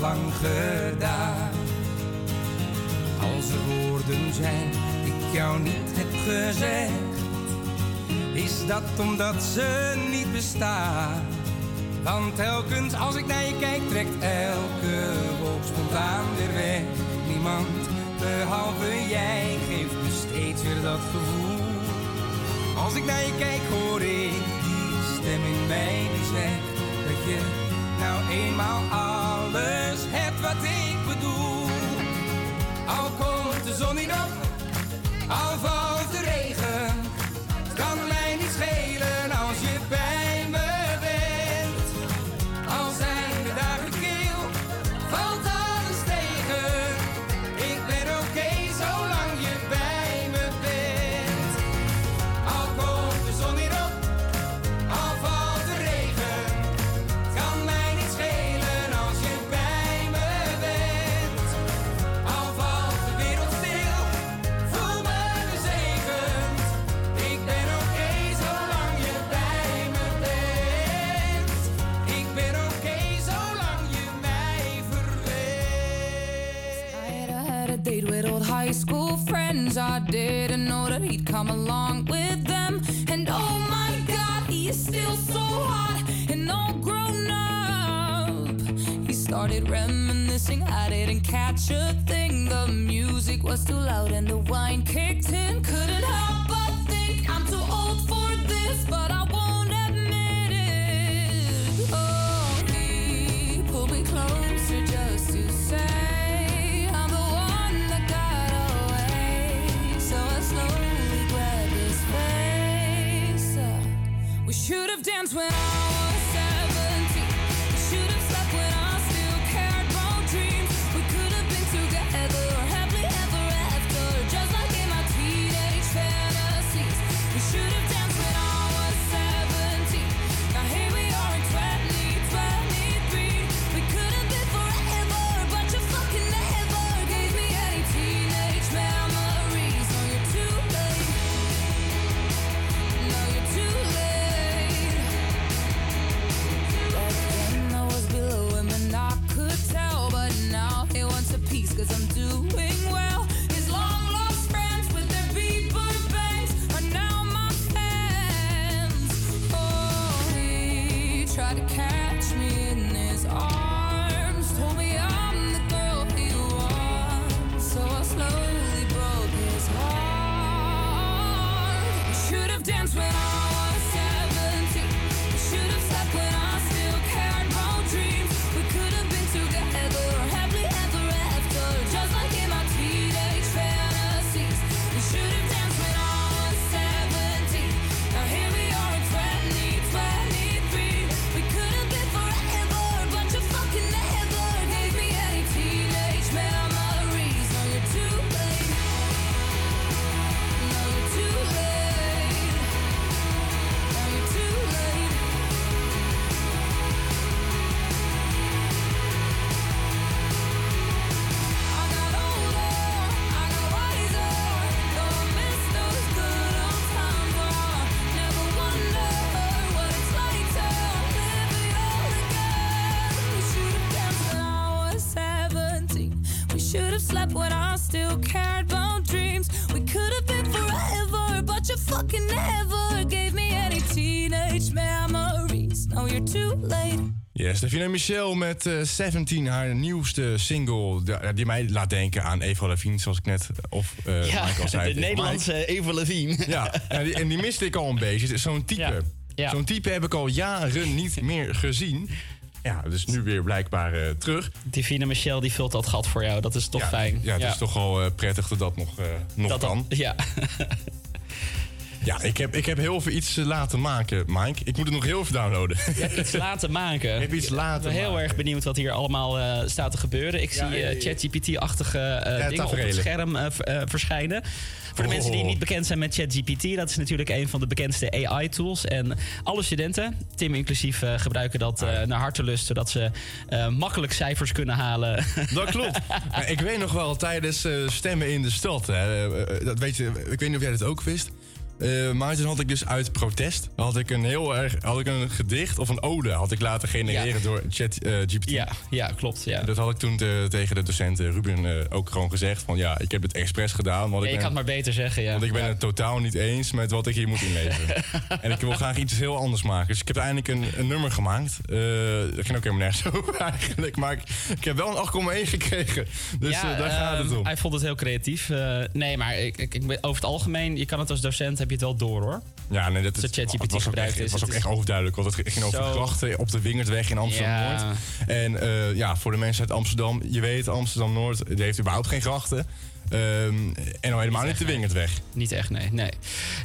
Speaker 11: lang gedaan. laatste woorden zijn die ik jou niet heb gezegd. Is dat omdat ze niet bestaan? Want telkens als ik naar je kijk, trekt elke wolk spontaan weer weg. Niemand behalve jij geeft me steeds weer dat gevoel. Als ik naar je kijk, hoor ik die stem in mij die zegt dat je nou eenmaal alles hebt wat ik bedoel. Al komt de zon niet op, al valt
Speaker 7: friends. I didn't know that he'd come along with them. And oh my god, he is still so hot and all grown up. He started reminiscing, I didn't catch a thing. The music was too loud and the wine kicked in. Couldn't help but think I'm too old for this, but I should have danced when I piece 'cause I'm doing
Speaker 4: Davina Michel met eh, 17, haar nieuwste single. Die, die mij laat denken aan Eva Levine, zoals ik net of eh
Speaker 12: Ja,
Speaker 4: Mike al zei.
Speaker 12: de Nederlandse Eva Levine.
Speaker 4: Ja, en die, en die miste ik al een beetje. Zo'n type.
Speaker 8: Ja.
Speaker 4: Zo'n type heb ik al jaren niet meer gezien. Ja, dus nu weer blijkbaar eh, terug.
Speaker 8: Divine Michel die vult dat gat voor jou. Dat is toch
Speaker 4: ja,
Speaker 8: fijn.
Speaker 4: Ja, het is toch wel eh, prettig dat dat nog, eh, nog
Speaker 8: Dat dat-
Speaker 4: kan.
Speaker 8: ja.
Speaker 4: Ja, ik heb, ik heb heel veel iets eh, laten maken, Mike. Ik moet het nog heel even downloaden.
Speaker 8: Je hebt iets laten maken.
Speaker 4: Ik heb iets laten
Speaker 8: Ik ben heel
Speaker 4: maken.
Speaker 8: erg benieuwd wat hier allemaal eh, staat te gebeuren. Ik
Speaker 4: Ja,
Speaker 8: zie eh. ChatGPT-achtige
Speaker 4: Ja,
Speaker 8: dingen op het scherm verschijnen. Voor de mensen die
Speaker 4: Oh.
Speaker 8: niet bekend zijn met ChatGPT, dat is natuurlijk een van de bekendste AI-tools. En alle studenten, Tim inclusief, gebruiken dat
Speaker 4: Ah,
Speaker 8: naar hartelust, zodat ze makkelijk cijfers kunnen halen.
Speaker 4: Dat klopt. Ik weet nog wel tijdens stemmen in de stad. Hè, dat weet je, ik weet niet of jij dat ook wist. Eh, maar toen had ik dus uit protest had ik een heel erg had ik een gedicht of een ode had ik laten genereren door chat eh, GPT.
Speaker 8: Ja, ja, klopt. Ja.
Speaker 4: Dat had ik toen te- tegen de docent eh, Ruben ook gewoon gezegd van ja, ik heb het expres gedaan. Want
Speaker 8: Ja,
Speaker 4: ik ben,
Speaker 8: kan het maar beter zeggen, ja.
Speaker 4: want ik ben het totaal niet eens met wat ik hier moet inleveren. en ik wil graag iets heel anders maken. Dus ik heb eindelijk een, een nummer gemaakt. Dat ging ook helemaal nergens over eigenlijk. Maar ik, ik heb wel een 8,1 gekregen. Dus daar gaat het
Speaker 8: ehm,
Speaker 4: om.
Speaker 8: Hij vond het heel creatief. Nee, maar ik, ik, over het algemeen, je kan het als docent, heb je het wel door hoor.
Speaker 4: Ja, nee, dat het,
Speaker 8: ChatGPT
Speaker 4: was
Speaker 8: gebruikt
Speaker 4: echt,
Speaker 8: is,
Speaker 4: Het was
Speaker 8: het
Speaker 4: ook echt overduidelijk, want het ging over
Speaker 8: Zo.
Speaker 4: grachten op de Wingertweg in Amsterdam-Noord.
Speaker 8: Ja.
Speaker 4: En eh, ja, voor de mensen uit Amsterdam, je weet, Amsterdam-Noord die heeft überhaupt geen grachten. Ehm, en al helemaal niet de Wingertweg.
Speaker 8: Niet echt, nee. Nee,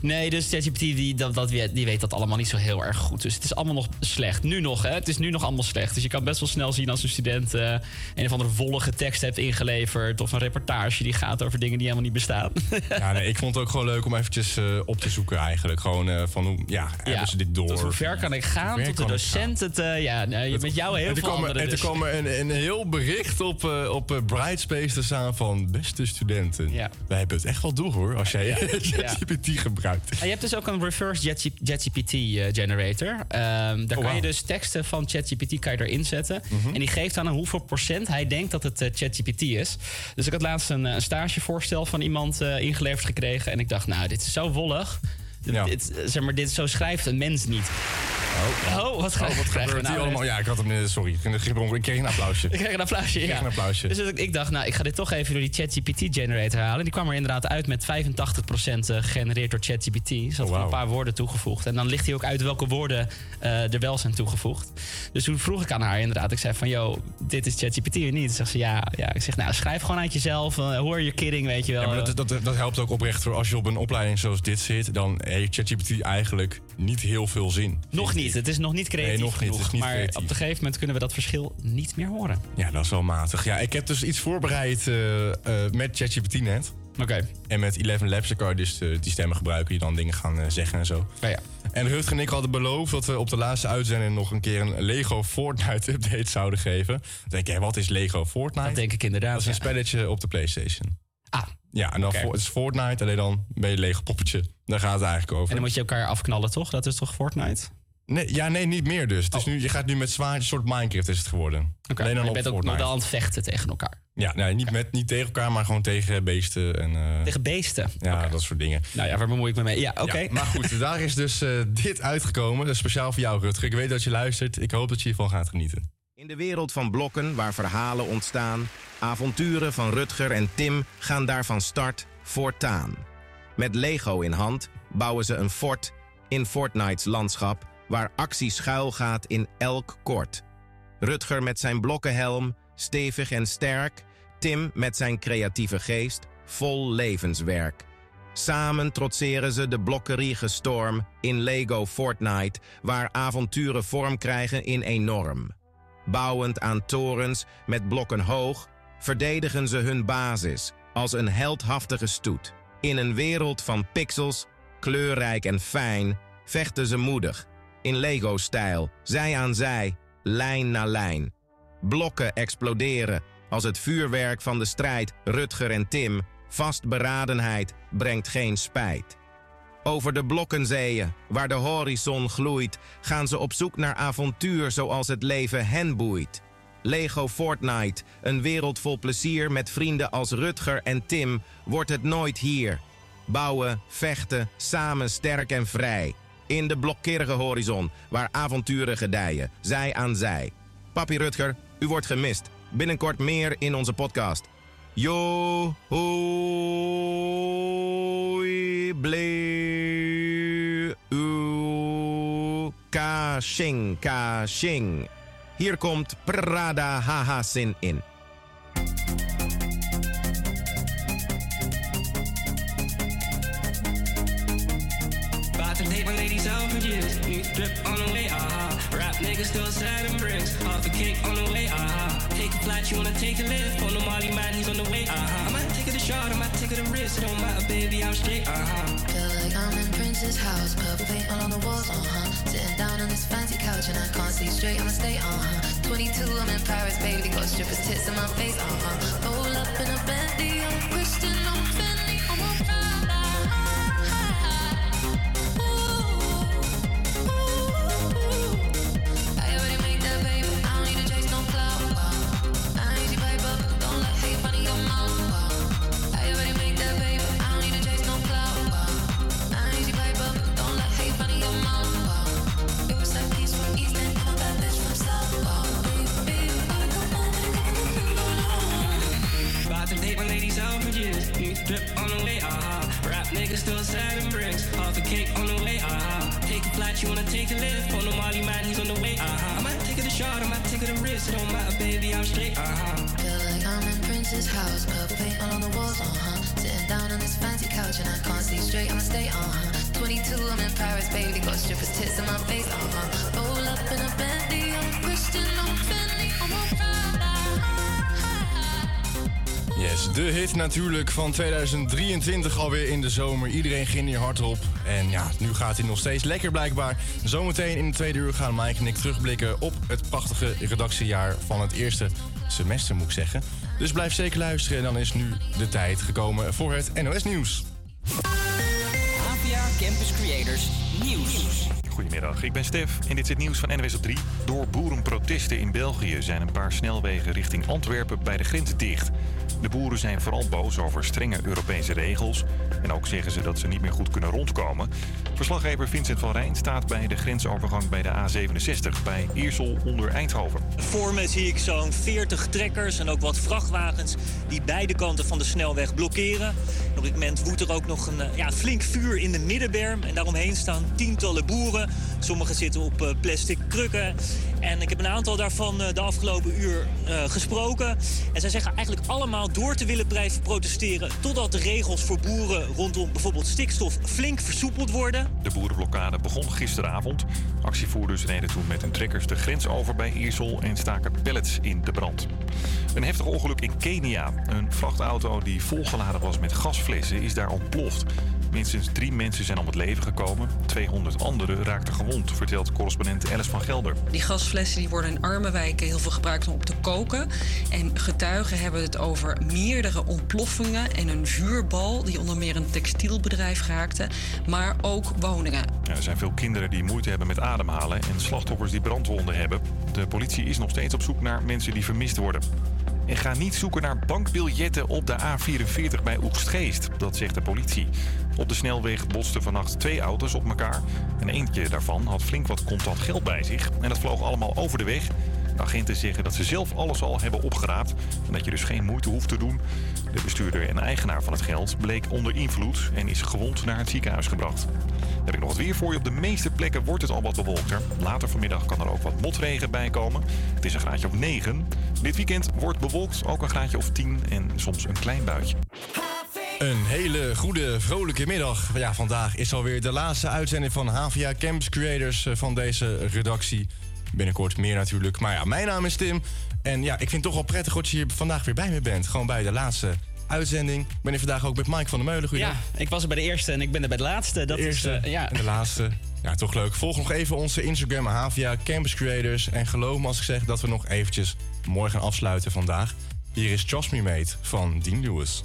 Speaker 8: nee dus ChatGPT die, dat, die weet dat allemaal niet zo heel erg goed. Dus het is allemaal nog slecht. Nu nog, hè. Het is nu nog allemaal slecht. Dus je kan best wel snel zien als een student eh, een of andere vollige tekst heeft ingeleverd. Of een reportage die gaat over dingen die helemaal niet bestaan.
Speaker 4: Ja, nee, ik vond het ook gewoon leuk om eventjes eh, op te zoeken eigenlijk. Gewoon eh, van hoe, ja, hebben ze dit door?
Speaker 8: Tot hoe ver kan ik gaan? Tot de docent het... ja, met jou heel
Speaker 4: en
Speaker 8: veel
Speaker 4: kwam, er- en toen
Speaker 8: dus.
Speaker 4: kwam er een, een heel bericht op, op Brightspace te staan van beste
Speaker 8: Ja.
Speaker 4: Wij hebben het echt wel door hoor, als jij. ChatGPT gebruikt.
Speaker 8: En je hebt dus ook een reverse JetGPT eh, generator. Ehm, daar
Speaker 4: Oh,
Speaker 8: kan je dus teksten van ChatGPT kan je erin zetten.
Speaker 4: Mhm.
Speaker 8: En die geeft aan hoeveel procent hij denkt dat het eh, ChatGPT is. Dus ik had laatst een, eh, een stagevoorstel van iemand ingeleverd gekregen. En ik dacht, nou, dit is zo wollig. Dit, dit, eh, zeg maar, dit, zo schrijft een mens niet. Oh, wat, ga-
Speaker 4: Oh, wat
Speaker 8: krijgen we
Speaker 4: gebeurt
Speaker 8: nou
Speaker 4: allemaal? Ja, ik had hem, eh, sorry, ik kreeg een applausje.
Speaker 8: Ik kreeg een applausje.
Speaker 4: Ik kreeg
Speaker 8: ja.
Speaker 4: een applausje.
Speaker 8: Dus ik, ik dacht, nou, ik ga dit toch even door die ChatGPT generator halen. Die kwam er inderdaad uit met 85% eh, gegenereerd door ChatGPT. Er zat
Speaker 4: Oh,
Speaker 8: een paar woorden toegevoegd. En dan ligt hij ook uit welke woorden er wel zijn toegevoegd. Dus toen vroeg ik aan haar inderdaad. Ik zei van, yo, dit is ChatGPT niet? Ze zegt ze, ja, ja. Ik zeg, nou, schrijf gewoon uit jezelf. Hoor je kidding, weet je wel.
Speaker 4: Ja, maar dat, dat, dat helpt ook oprecht voor als je op een opleiding zoals dit zit, dan heeft ChatGPT eigenlijk niet heel veel zin.
Speaker 8: nog niet. Het is nog niet creatief
Speaker 4: Nee, nog niet. Het
Speaker 8: genoeg.
Speaker 4: is niet
Speaker 8: maar
Speaker 4: creatief.
Speaker 8: op een gegeven moment kunnen we dat verschil niet meer horen.
Speaker 4: Ja, dat is wel matig. Ja, ik heb dus iets voorbereid eh, eh, met ChatGPT net.
Speaker 8: Oké.
Speaker 4: En met Eleven Labs dan kan je dus eh, die stemmen gebruiken die dan dingen gaan zeggen en zo.
Speaker 8: Ja, ja.
Speaker 4: En Rutger en ik hadden beloofd dat we op de laatste uitzending nog een keer een Lego Fortnite update zouden geven. Dan denk je, wat is Lego Fortnite?
Speaker 8: Dat denk ik inderdaad.
Speaker 4: Dat is een
Speaker 8: ja.
Speaker 4: spelletje op de PlayStation.
Speaker 8: Ah.
Speaker 4: Ja, en dan het is Fortnite, alleen dan ben je een Lego poppetje. Daar gaat het eigenlijk over.
Speaker 8: En dan moet je elkaar afknallen, toch? Dat is toch Fortnite?
Speaker 4: Nee, ja, nee, niet meer dus. Het is nu, je gaat nu met zwaardjes, soort Minecraft is het geworden.
Speaker 8: Oh. Oké,
Speaker 4: Alleen dan
Speaker 8: je
Speaker 4: op
Speaker 8: bent ook nog wel aan het vechten tegen elkaar.
Speaker 4: Ja, nee, niet, met, niet tegen elkaar, maar gewoon tegen beesten. En, eh,
Speaker 8: Tegen beesten?
Speaker 4: Ja, dat soort dingen.
Speaker 8: Nou ja, waar bemoei ik me mee? Ja, oké.
Speaker 4: Ja, maar goed, daar is dus eh, dit uitgekomen. Dat is speciaal voor jou, Rutger. Ik weet dat je luistert. Ik hoop dat je hiervan gaat genieten.
Speaker 13: In de wereld van blokken waar verhalen ontstaan, avonturen van Rutger en Tim gaan daar van start voortaan. Met Lego in hand bouwen ze een fort in Fortnite's landschap waar actie schuil gaat in elk kort. Rutger met zijn blokkenhelm, stevig en sterk, Tim met zijn creatieve geest, vol levenswerk. Samen trotseren ze de blokkerige storm in Lego Fortnite, waar avonturen vorm krijgen in enorm. Bouwend aan torens met blokken hoog, verdedigen ze hun basis als een heldhaftige stoet. In een wereld van pixels, kleurrijk en fijn, vechten ze moedig. In Lego-stijl, zij aan zij, lijn na lijn. Blokken exploderen als het vuurwerk van de strijd Rutger en Tim. Vastberadenheid brengt geen spijt. Over de blokkenzeeën, waar de horizon gloeit, gaan ze op zoek naar avontuur zoals het leven hen boeit. Lego Fortnite, een wereld vol plezier met vrienden als Rutger en Tim, wordt het nooit hier. Bouwen, vechten, samen sterk en vrij. In de blokkerige horizon, waar avonturen gedijen, zij aan zij. Papi Rutger, u wordt gemist. Binnenkort meer in onze podcast. Yo, hoi, bleu, u, ka, shing, ka, shing. Hier komt Prada Haha Sin in.
Speaker 14: Drip on the way, ah. Rap niggas still and bricks. Half a cake on the way, ah. Take a flight, you wanna take a lift. On the Molly man, he's on the way, ah. I might take it a shot, I might take it a risk. It don't matter, baby, I'm straight, ah.
Speaker 15: Feel Prince's house, purple paint all on the walls, uh huh. Sitting down on this fancy couch and I can't see straight, I'ma stay, uh huh. 22, I'm in Paris, baby, got strippers tits in my face, uh huh. Roll up in a Bentley,
Speaker 4: natuurlijk van 2023 alweer in de zomer. Iedereen ging hier hard op. En ja, nu gaat hij nog steeds lekker blijkbaar. Zometeen in de tweede uur gaan Mike en ik terugblikken op het prachtige redactiejaar van het eerste semester, moet ik zeggen. Dus blijf zeker luisteren en dan is nu de tijd gekomen voor het NOS Nieuws.
Speaker 16: APA Campus Creators Nieuws.
Speaker 1: Goedemiddag, ik ben Stef en dit is het nieuws van NWS op 3. Door boerenprotesten in België zijn een paar snelwegen richting Antwerpen bij de grens dicht. De boeren zijn vooral boos over strenge Europese regels. En ook zeggen ze dat ze niet meer goed kunnen rondkomen. Verslaggever Vincent van Rijn staat bij de grensovergang bij de A67 bij Iersel onder Eindhoven.
Speaker 17: Voor me zie ik zo'n 40 trekkers en ook wat vrachtwagens die beide kanten van de snelweg blokkeren. Dit moment woedt er ook nog een eh, ja, flink vuur in de middenberm. En daaromheen staan tientallen boeren. Sommigen zitten op eh, plastic krukken. En ik heb een aantal daarvan eh, de afgelopen uur gesproken. En zij zeggen eigenlijk allemaal door te willen blijven protesteren... totdat de regels voor boeren rondom bijvoorbeeld stikstof flink versoepeld worden.
Speaker 1: De boerenblokkade begon gisteravond. Actievoerders reden toen met hun trekkers de grens over bij Iersel en staken pellets in de brand. Een heftig ongeluk in Kenia. Een vrachtauto die volgeladen was met is daar ontploft. Minstens drie mensen zijn om het leven gekomen. 200 anderen raakten gewond, vertelt correspondent Alice van Gelder.
Speaker 18: Die gasflessen die worden in arme wijken heel veel gebruikt om op te koken. En getuigen hebben het over meerdere ontploffingen en een vuurbal die onder meer een textielbedrijf raakte, maar ook woningen.
Speaker 1: Er zijn veel kinderen die moeite hebben met ademhalen en slachtoffers die brandwonden hebben. De politie is nog steeds op zoek naar mensen die vermist worden. En ga niet zoeken naar bankbiljetten op de A44 bij Oegstgeest, dat zegt de politie. Op de snelweg botsten vannacht twee auto's op elkaar. En eentje daarvan had flink wat contant geld bij zich. En dat vloog allemaal over de weg. Agenten zeggen dat ze zelf alles al hebben opgeraapt. En dat je dus geen moeite hoeft te doen. De bestuurder en eigenaar van het geld bleek onder invloed en is gewond naar het ziekenhuis gebracht. Heb ik nog wat weer voor je. Op de meeste plekken wordt het al wat bewolkter. Later vanmiddag kan er ook wat motregen bij komen. Het is een graadje of 9. Dit weekend wordt bewolkt, ook een graadje of 10 en soms een klein buitje.
Speaker 4: Een hele goede, vrolijke middag. Ja, vandaag is alweer de laatste uitzending van HVA Campus Creators eh, van deze redactie. Binnenkort meer natuurlijk. Maar ja, mijn naam is Tim. En ja, ik vind het toch wel prettig dat je hier vandaag weer bij me bent. Gewoon bij de laatste uitzending. Ik ben hier vandaag ook met Mike van der Meulen.
Speaker 8: Ja, ik was er bij de eerste en ik ben er bij de laatste. Dat
Speaker 4: de eerste
Speaker 8: is, eh, ja.
Speaker 4: en de laatste. Ja, toch leuk. Volg nog even onze Instagram, HVA Campus Creators. En geloof me als ik zeg dat we nog eventjes mooi gaan afsluiten vandaag. Hier is Trust Me Mate van Dean Lewis.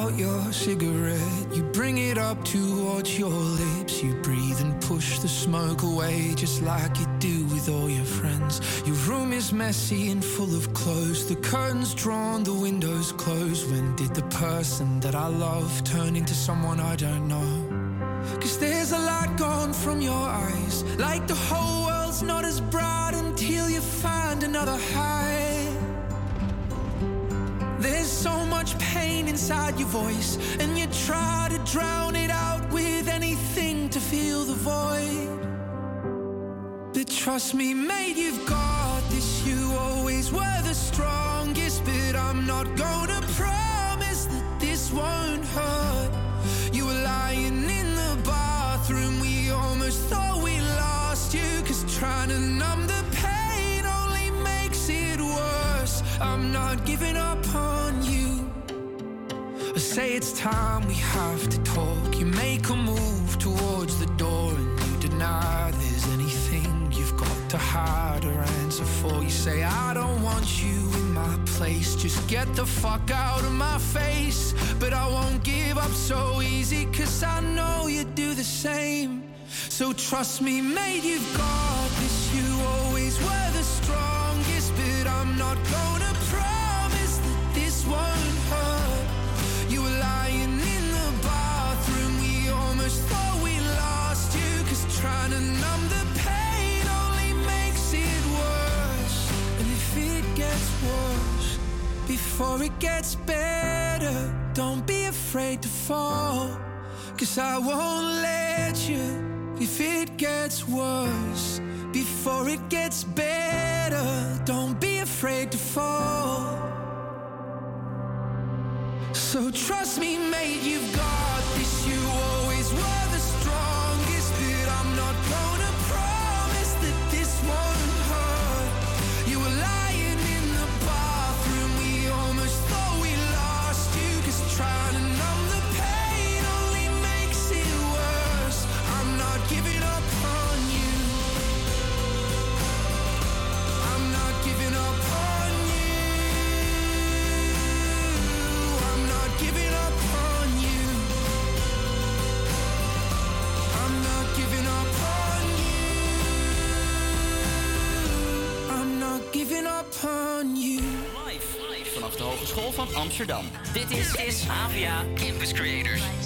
Speaker 19: Out your cigarette, you bring it up towards your lips. You breathe and push the smoke away, just like you do with all your friends. Your room is messy and full of clothes, the curtains drawn, the windows closed. When did the person that I love turn into someone I don't know? Cause there's a light gone from your eyes, like the whole world's not as bright until you find another high. Inside your voice, and you try to drown it out with anything to feel the void. But trust me, mate, you've got this. You always were the strongest, but I'm not gonna promise that this won't hurt. You were lying in the bathroom, we almost thought we lost you, cause trying to numb the pain only makes it worse. I'm not giving up say it's time we have to talk. You make a move towards the door and you deny there's anything you've got to hide or answer for. You say, I don't want you in my place. Just get the fuck out of my face. But I won't give up so easy, cause I know you do the same. So trust me, mate, you've got this. You always were the strongest, but I'm not gonna promise that this won't hurt. before it gets better. Don't be afraid to fall, cause I won't let you if it gets worse. Before it gets better, don't be afraid to fall. So trust me, mate, you've got this. You always were the
Speaker 7: vanaf de Hogeschool van Amsterdam. Dit is, is Campus Creators.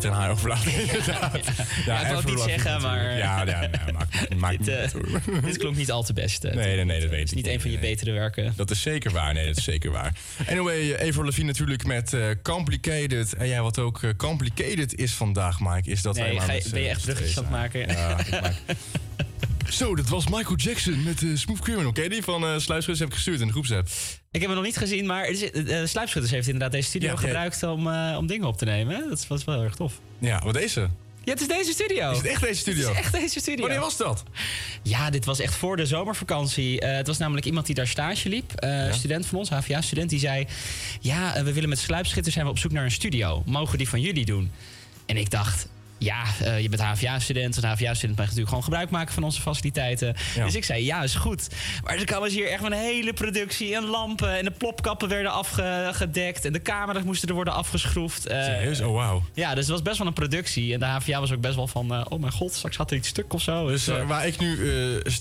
Speaker 4: Beter een inderdaad.
Speaker 8: Ja, ik wou het niet zeggen, maar-
Speaker 4: Ja, ja, maakt, maakt
Speaker 8: Dit,
Speaker 4: niet
Speaker 8: eh, dit klonk niet al te best. eh.
Speaker 4: Nee, nee, nee, dat weet ik.
Speaker 8: niet een van je betere werken.
Speaker 4: Dat is zeker waar. Nee, dat is zeker waar. Anyway, eh, Avril Lavigne natuurlijk met eh, Complicated. En ja, wat ook eh, Complicated is vandaag, Mike, is dat
Speaker 8: Nee,
Speaker 4: wij maar
Speaker 8: ben je
Speaker 4: eh,
Speaker 8: echt bruggetjes aan het maken?
Speaker 4: Ja, ik maak... Zo, dat was Michael Jackson met eh, Smooth Criminal. Je die van uh, heb ik gestuurd in de groepsapp?
Speaker 8: Ik heb hem nog niet gezien, maar het is- eh, Sluipschutters heeft inderdaad deze studio
Speaker 4: Ja, ja.
Speaker 8: gebruikt om, eh, om dingen op te nemen. hè? Dat is wel heel erg tof.
Speaker 4: Ja, wat deze?
Speaker 8: Ja, het is deze studio.
Speaker 4: Is het echt deze studio?
Speaker 8: Het is echt deze studio.
Speaker 4: Wanneer was dat?
Speaker 8: Ja, dit was echt voor de zomervakantie. Eh, het was namelijk iemand die daar stage liep. Een student van ons, HVA-student, die zei... Ja, we willen met Sluipschutters zijn we op zoek naar een studio. Mogen die van jullie doen? En ik dacht... Ja, eh, je bent HVA-student. Een HVA-student mag natuurlijk gewoon gebruik maken van onze faciliteiten.
Speaker 4: Ja.
Speaker 8: Dus ik zei, ja, is goed. Maar er kwam dus hier echt een hele productie. En lampen en de plopkappen werden afgedekt. En de camera's moesten er worden afgeschroefd.
Speaker 4: Serieus? Oh, wauw.
Speaker 8: Ja, dus het was best wel een productie. En de HVA was ook best wel van... eh, oh mijn god, straks gaat er iets stuk of zo.
Speaker 4: Dus
Speaker 8: Dus,
Speaker 4: waar ik nu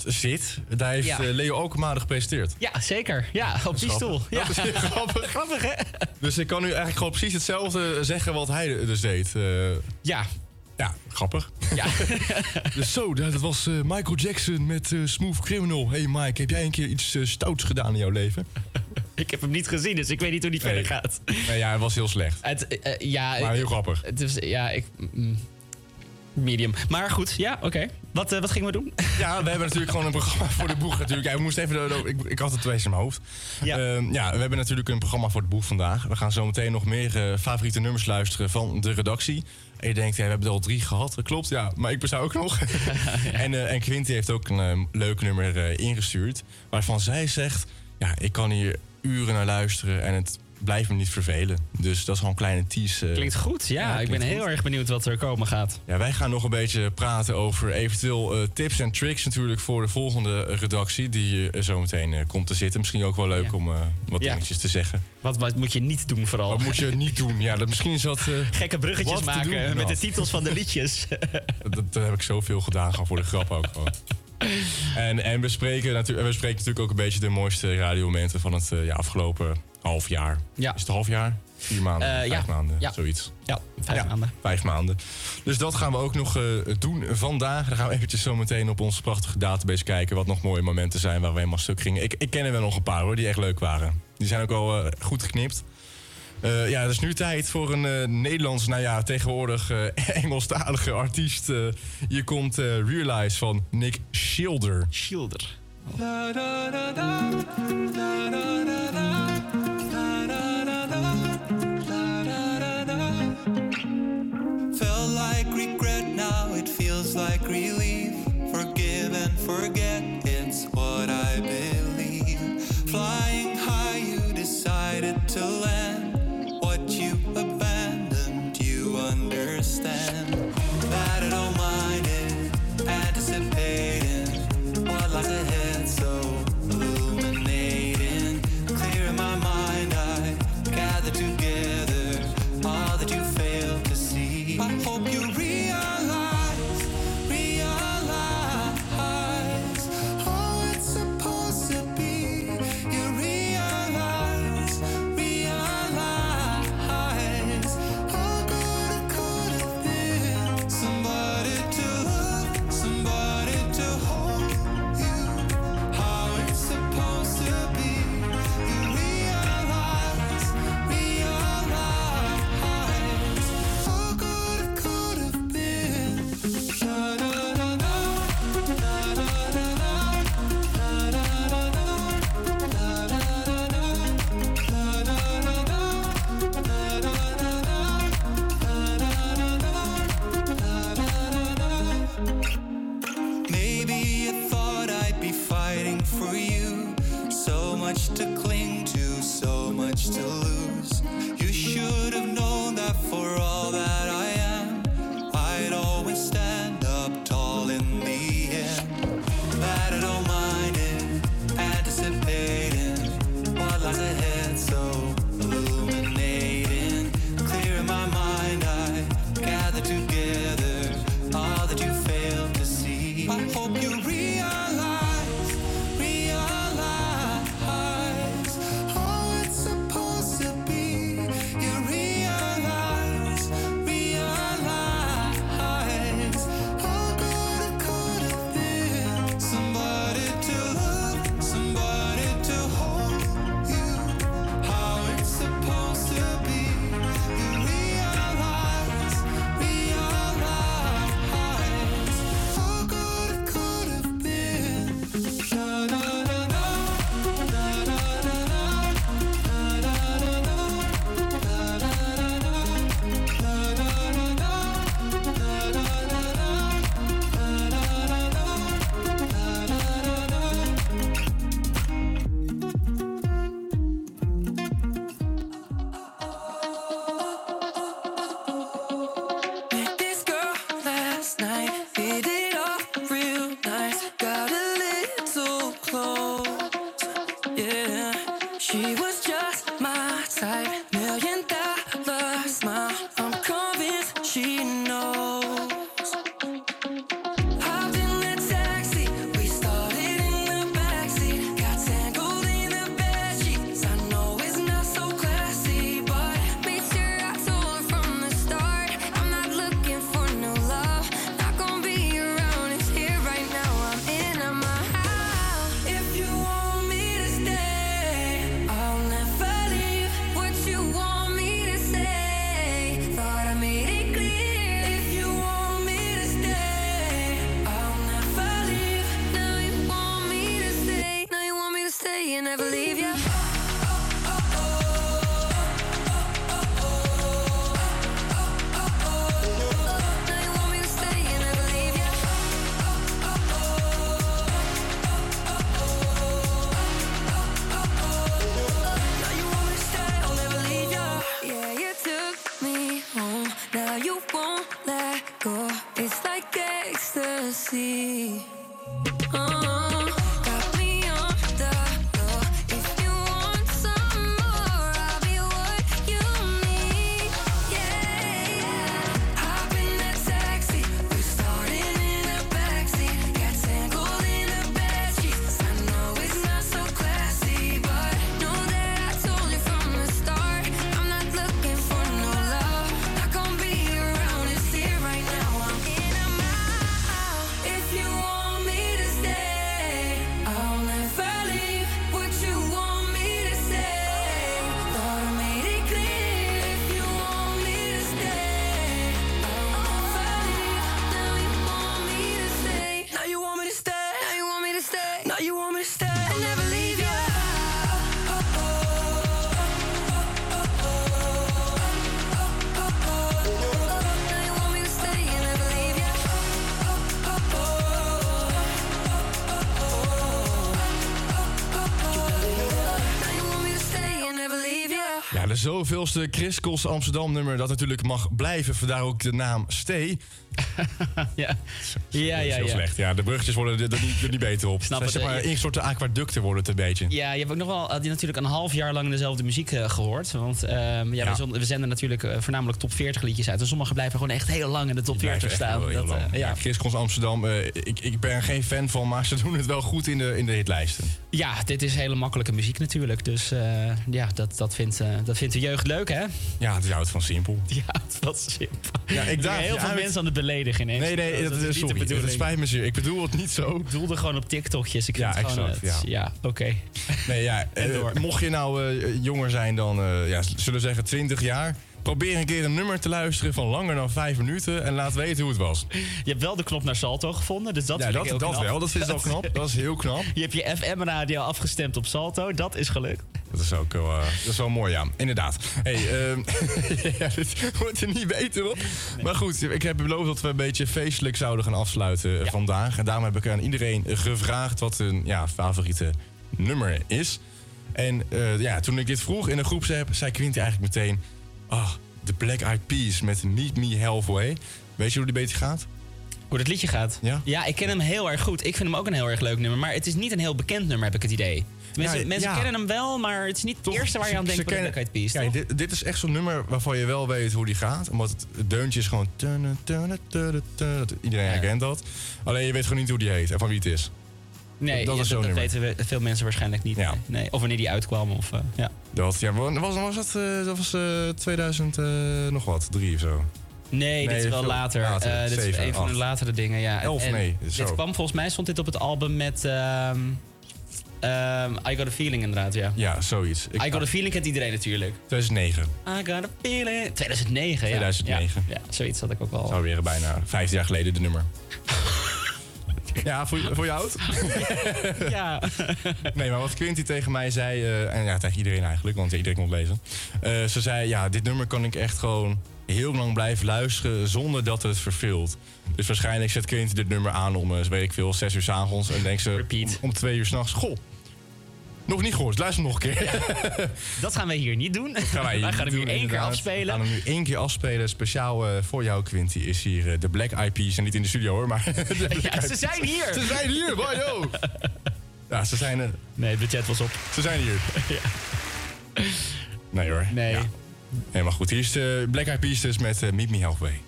Speaker 4: zit, daar heeft
Speaker 8: Ja.
Speaker 4: Leo Alkemade gepresenteerd.
Speaker 8: ja, zeker. Ja, op die stoel. Ja.
Speaker 4: Dat is grappig.
Speaker 8: grappig, hè?
Speaker 4: Dus ik kan nu eigenlijk gewoon precies hetzelfde zeggen wat hij dus deed.
Speaker 8: Ja.
Speaker 4: Ja, grappig.
Speaker 8: Ja.
Speaker 4: dus zo, dat dat was eh, Michael Jackson met eh, Smooth Criminal. Hey Mike, heb jij een keer iets eh, stouts gedaan in jouw leven?
Speaker 8: Ik heb hem niet gezien, dus ik weet niet hoe die verder gaat.
Speaker 4: Nee, ja, het was heel slecht.
Speaker 8: Het, ja,
Speaker 4: Maar heel grappig.
Speaker 8: Het is, ja, ik... mm, medium. Maar goed, ja, oké. Wat, wat gingen we doen?
Speaker 4: Ja, we hebben natuurlijk gewoon een programma voor de boeg natuurlijk. Ja, we moesten even, de- ik, ik had het twee in mijn hoofd. Ja. ja, we hebben natuurlijk een programma voor de boeg vandaag. We gaan zo meteen nog meer favoriete nummers luisteren van de redactie. En je denkt, ja, we hebben er al drie gehad. Dat klopt, ja. Maar ik bestaan ook nog. en, eh, en Quinty heeft ook een eh, leuk nummer eh, ingestuurd. Waarvan zij zegt, ja, ik kan hier uren naar luisteren en het blijft me niet vervelen. Dus dat is gewoon een kleine tease. eh.
Speaker 8: Klinkt goed, ja. ik ben heel
Speaker 4: goed.
Speaker 8: erg benieuwd wat er komen gaat.
Speaker 4: Ja, wij gaan nog een beetje praten over eventueel eh, tips en tricks natuurlijk voor de volgende redactie die er zo meteen eh, komt te zitten. Misschien ook wel leuk om eh, wat dingetjes te zeggen.
Speaker 8: Wat, wat moet je niet doen vooral?
Speaker 4: Wat moet je niet doen? Ja, dat, misschien is dat... eh,
Speaker 8: Gekke bruggetjes maken met de titels van de liedjes.
Speaker 4: dat, dat heb ik zoveel gedaan, gewoon voor de grap ook gewoon. En, en we, spreken natuurlijk, we spreken natuurlijk ook een beetje de mooiste radiomomenten van het eh, ja, afgelopen half jaar.
Speaker 8: Ja.
Speaker 4: Is het half jaar? Vier maanden?
Speaker 8: Eh,
Speaker 4: vijf
Speaker 8: ja.
Speaker 4: maanden?
Speaker 8: Ja.
Speaker 4: Zoiets.
Speaker 8: Ja, vijf maanden.
Speaker 4: Vijf maanden. Dus dat gaan we ook nog eh, doen vandaag. Dan gaan we eventjes zo meteen op onze prachtige database kijken... wat nog mooie momenten zijn waar we helemaal stuk gingen. Ik, ik ken er wel nog een paar hoor, die echt leuk waren. Die zijn ook al eh, goed geknipt. Ja, het is nu tijd voor een Nederlands, nou ja, tegenwoordig eh, Engelstalige artiest. Hier komt Realize van Nick Schilder.
Speaker 8: Schilder.
Speaker 20: Felt like regret, now it feels like relief. Forgive and forget, it's what I believe. Flying high, you decided to land. What you abandoned, you understand. That I don't mind it, anticipating what lies ahead, to
Speaker 4: lose. Zoveelste Chris Amsterdam nummer dat natuurlijk mag blijven. Vandaar ook de naam Stay.
Speaker 8: ja. Ja,
Speaker 4: is
Speaker 8: ja,
Speaker 4: heel
Speaker 8: ja.
Speaker 4: slecht. Ja, de bruggetjes worden er, niet, er niet beter op.
Speaker 8: Snap
Speaker 4: Zijn,
Speaker 8: het,
Speaker 4: zeg maar ingestorte aquaducten worden het een beetje.
Speaker 8: Ja, je hebt ook nog wel had je natuurlijk een half jaar lang dezelfde muziek eh, gehoord. Want ehm, ja,
Speaker 4: Ja.
Speaker 8: We, zenden natuurlijk eh, voornamelijk top 40 liedjes uit. En sommige blijven gewoon echt heel lang in de top
Speaker 4: Die
Speaker 8: 40
Speaker 4: blijven echt
Speaker 8: staan.
Speaker 4: heel, heel
Speaker 8: Dat, eh,
Speaker 4: ja.
Speaker 8: ja.
Speaker 4: Chris Kos Amsterdam, ik, ik ben er geen fan van, maar ze doen het wel goed in de, in de hitlijsten.
Speaker 8: ja, dit is hele makkelijke muziek natuurlijk. Dus ja, dat, dat, vindt, dat vindt de jeugd leuk, hè?
Speaker 4: Ja, het is houdt van simpel.
Speaker 8: Ja, het was simpel.
Speaker 4: Ja, ik daag
Speaker 8: heel veel mensen aan het beledigen.
Speaker 4: Nee, nee, dat,
Speaker 8: is
Speaker 4: is
Speaker 8: niet
Speaker 4: sorry. Het spijt me zeer. Ik bedoel het niet zo.
Speaker 8: Ik doelde gewoon op TikTokjes. Ik
Speaker 4: Ja,
Speaker 8: gewoon,
Speaker 4: exact,
Speaker 8: het-
Speaker 4: ja.
Speaker 8: ja oké.
Speaker 4: Nee, ja,
Speaker 8: En
Speaker 4: eh,
Speaker 8: door.
Speaker 4: mocht je nou eh, jonger zijn dan, eh, ja, zullen we zeggen 20 jaar... probeer een keer een nummer te luisteren van langer dan 5 minuten... en laat weten hoe het was.
Speaker 8: Je hebt wel de knop naar Salto gevonden, dus dat
Speaker 4: ja, dat,
Speaker 8: knap.
Speaker 4: wel. Dat is al knap. Dat is heel knap.
Speaker 8: Je hebt je FM-radio afgestemd op Salto, dat is gelukt.
Speaker 4: Dat is ook wel, eh, dat is wel mooi, ja. Inderdaad. Hey, ehm, ja, dit wordt er niet beter op. Maar goed, ik heb beloofd dat we een beetje feestelijk zouden gaan afsluiten eh, vandaag. En daarom heb ik aan iedereen gevraagd wat hun ja, favoriete nummer is. En eh, ja, toen ik dit vroeg in een groepsapp, zei Quinty eigenlijk meteen... Ah, de Black Eyed Peas met Meet Me Halfway. Weet je hoe die beetje gaat?
Speaker 8: Hoe dat liedje gaat?
Speaker 4: Ja?
Speaker 8: Ja, ik ken hem heel erg goed. Ik vind hem ook een heel erg leuk nummer. Maar het is niet een heel bekend nummer, heb ik het idee.
Speaker 4: Ja,
Speaker 8: mensen
Speaker 4: ja.
Speaker 8: kennen hem wel, maar het is niet het eerste waar je aan denkt bij Black Eyed Peas,
Speaker 4: Kijk, dit, dit is echt zo'n nummer waarvan je wel weet hoe die gaat. Omdat het, deuntje is gewoon... Iedereen herkent dat. Alleen je weet gewoon niet hoe die heet en van wie het is.
Speaker 8: Nee,
Speaker 4: dat is
Speaker 8: dat weten we, veel mensen waarschijnlijk niet.
Speaker 4: Ja.
Speaker 8: Nee. Of wanneer die uitkwam. Of, eh, ja.
Speaker 4: Dat, ja, wa- was, was dat, eh, dat was eh 2000 eh, nog wat, drie of zo.
Speaker 8: Nee, dit is wel later.
Speaker 4: later.
Speaker 8: Dit is een van de latere dingen, ja.
Speaker 4: Elf,
Speaker 8: En
Speaker 4: nee, zo.
Speaker 8: Dit kwam volgens mij, stond dit op het album met... ehm, ehm, I Got A Feeling inderdaad, ja.
Speaker 4: Ja, zoiets. Ik-
Speaker 8: I Got A Feeling kent iedereen natuurlijk.
Speaker 4: 2009.
Speaker 8: I Got A Feeling. 2009, ja.
Speaker 4: 2009.
Speaker 8: Ja, ja, zoiets had ik ook wel.
Speaker 4: Zou weer bijna 15 jaar geleden de nummer. ja, voor, voor je oud?
Speaker 8: ja.
Speaker 4: Nee, maar wat Quinty tegen mij zei, eh, en ja, tegen iedereen eigenlijk, want iedereen kon het lezen. Eh, ze zei, ja, dit nummer kan ik echt gewoon heel lang blijven luisteren zonder dat het verveelt. Dus waarschijnlijk zet Quinty dit nummer aan om, eh, weet ik veel, 6 uur s'avonds. En denkt ze om, om 2 uur s'nachts, goh, nog niet gehoord, luister nog een keer.
Speaker 8: Dat gaan wij hier niet doen.
Speaker 4: gaan wij,
Speaker 8: gaan hem hier één keer afspelen.
Speaker 4: We gaan hem nu één keer afspelen. Speciaal eh, voor jou, Quinty, is hier eh, de Black Peas. En niet in de studio hoor, maar... de
Speaker 8: Ja, ze zijn hier.
Speaker 4: Ze zijn hier, wajo! Ja, ze zijn er.
Speaker 8: Nee, het budget was op.
Speaker 4: Ze zijn hier. Nee hoor.
Speaker 8: Nee.
Speaker 4: Ja. Nee, maar goed. Hier is de Black Eyed Peas dus met eh, Meet Me Halfway.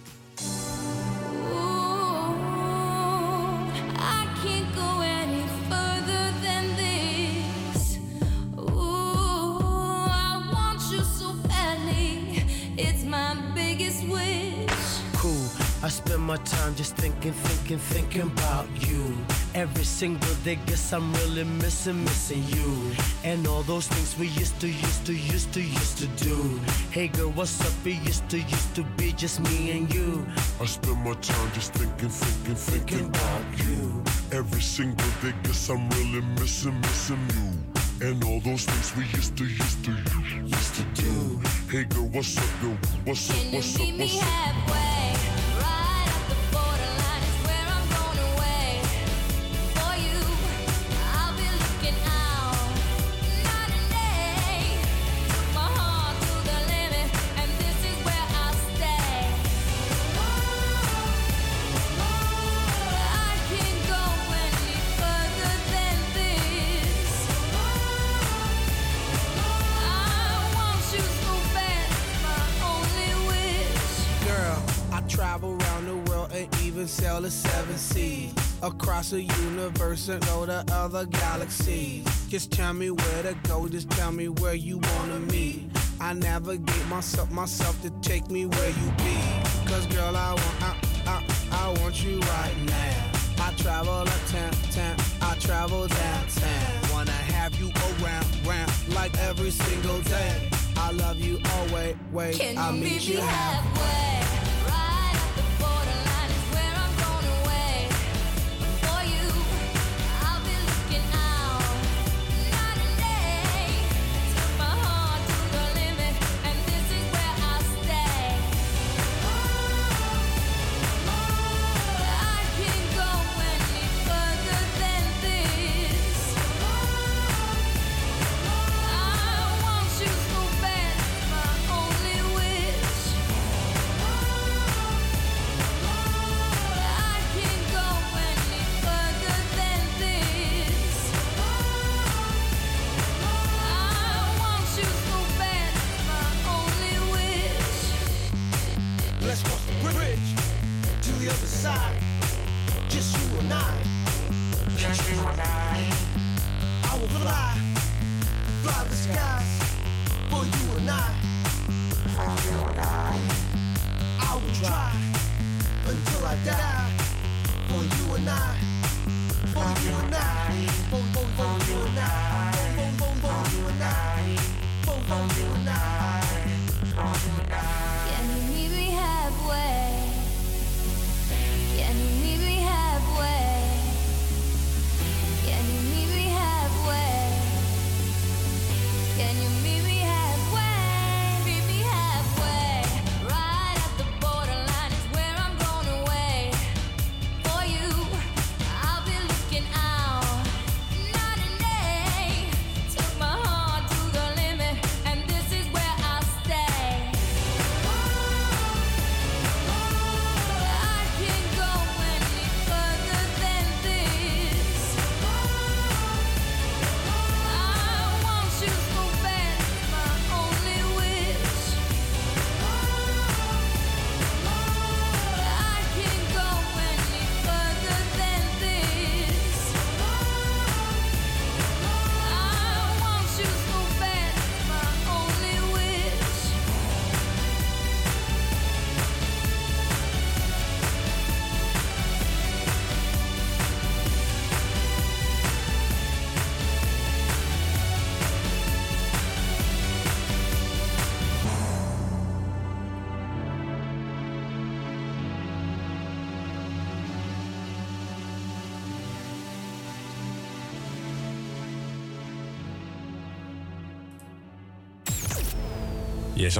Speaker 7: I
Speaker 21: spend my time just thinking, thinking, thinking about you. Every single day, guess I'm really missing, missing you. And all those things we used to, used to, used to, used to do. Hey girl, what's up? It used to, used to be just me and you.
Speaker 22: I spend my time just thinking, thinking, thinking about you. Every single day, guess I'm really missing, missing you. And all those things we used to, used to, used to do. Hey girl, what's up, girl? What's up,
Speaker 7: Can you
Speaker 22: what's up,
Speaker 7: meet me
Speaker 22: what's up?
Speaker 7: The
Speaker 23: seven seas. Across the universe and go to other galaxies. Just tell me where to go, just tell me where you wanna meet. I navigate myself, myself to take me where you be. Cause girl, I want, I, I, I want you right now. I travel uptown, town, I travel downtown. Wanna have you around, round, like every single day. I love you always, wait,
Speaker 7: Can
Speaker 23: I'll meet you halfway.
Speaker 7: halfway?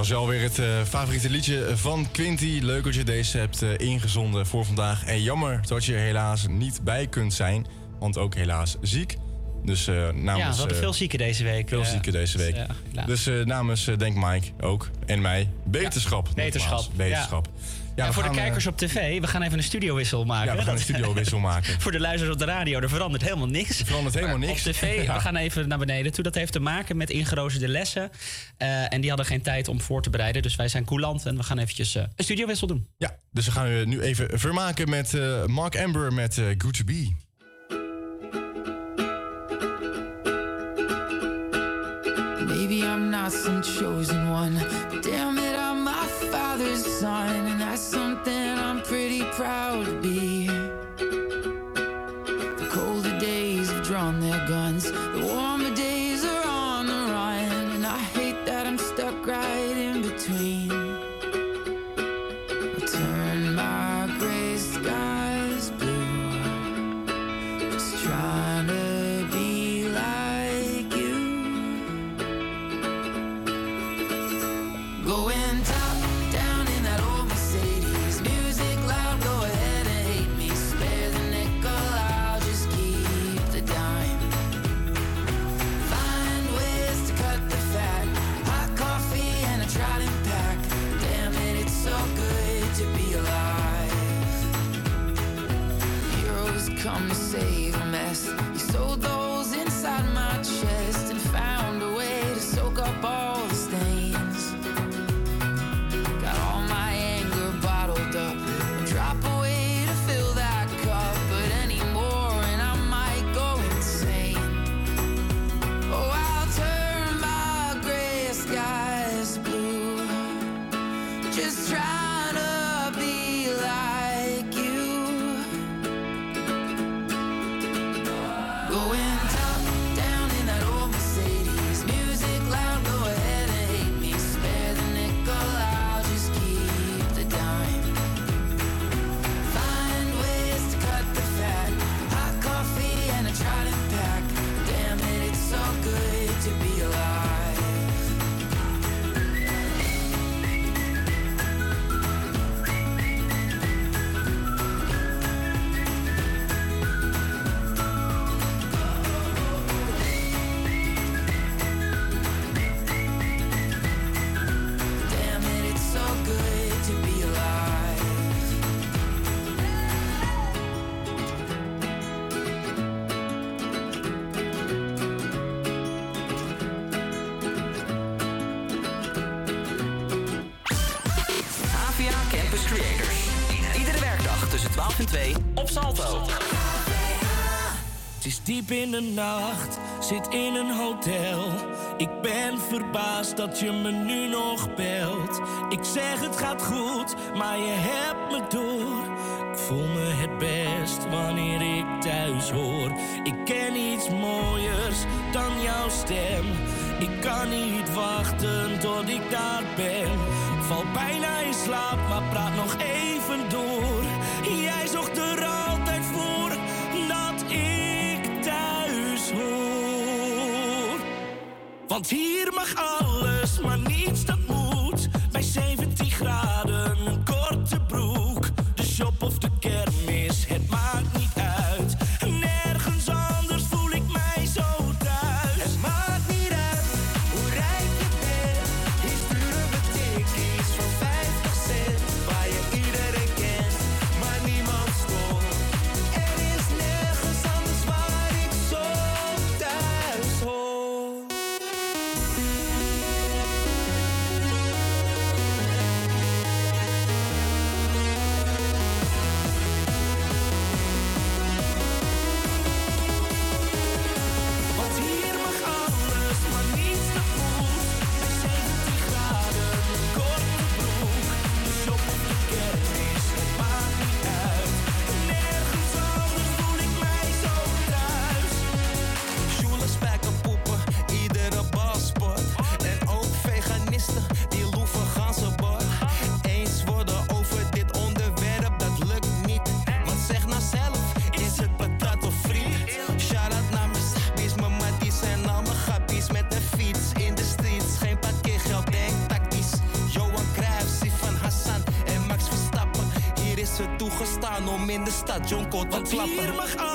Speaker 4: Je alweer het eh, favoriete liedje van Quinty. Leuk dat je deze hebt eh, ingezonden voor vandaag. En jammer dat je er helaas niet bij kunt zijn. Want ook helaas ziek. Dus eh, namens...
Speaker 8: ja, we hadden veel zieken deze week.
Speaker 4: Veel zieken deze
Speaker 8: dus,
Speaker 4: week.
Speaker 8: ja,
Speaker 4: dus namens Denk Mike ook. En mij. Beterschap. nogmaals.
Speaker 8: Beterschap.
Speaker 4: Beterschap.
Speaker 8: Ja, voor de
Speaker 4: eh,
Speaker 8: kijkers op tv, we gaan even een studiowissel maken.
Speaker 4: Ja, we gaan een studiowissel maken.
Speaker 8: voor de luisteraars op de radio, er verandert helemaal niks. Er
Speaker 4: verandert helemaal
Speaker 8: Maar
Speaker 4: niks.
Speaker 8: Op tv,
Speaker 4: Ja.
Speaker 8: we gaan even naar beneden toe. Dat heeft te maken met ingeroosterde lessen. Eh, en die hadden geen tijd om voor te bereiden. Dus wij zijn coulant en we gaan eventjes eh, een studiowissel doen.
Speaker 4: Ja, dus we gaan u nu even vermaken met eh, Mark Amber met eh, Good to Be.
Speaker 24: Maybe I'm not some chosen one, damn it, I'm my father's son, proud
Speaker 10: nacht, zit in een hotel. Ik ben verbaasd dat je me nu nog belt. Ik zeg het gaat goed, maar je hebt me door. Ik voel me het best wanneer ik thuis hoor. Ik ken iets mooiers dan jouw stem. Ik kan niet wachten tot ik daar ben. Val bijna in slaap, maar praat nog even door. Want hier mag alles, maar niets dat moet. Bij 17 graden, korte broek. De shop of de kermis,
Speaker 25: Jonko te
Speaker 10: Want
Speaker 25: klappen.
Speaker 10: hier mag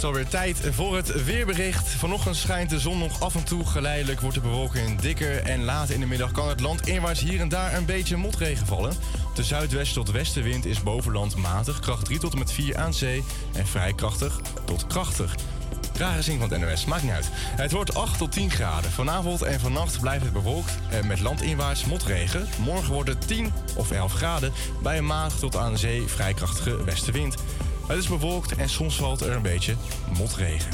Speaker 10: het
Speaker 4: alweer tijd voor het weerbericht. Vanochtend schijnt de zon nog af en toe. Geleidelijk wordt de bewolking dikker. En later in de middag kan het land inwaarts hier en daar een beetje motregen vallen. De zuidwest tot westenwind is bovenland matig. Kracht 3 tot en met 4 aan zee. En vrij krachtig tot krachtig. Rare zin van het NOS, maakt niet uit. Het wordt 8 tot 10 graden. Vanavond en vannacht blijft het bewolkt en met landinwaarts motregen. Morgen wordt het 10 of 11 graden bij een matig tot aan zee vrij krachtige westenwind. Het is bewolkt en soms valt er een beetje motregen.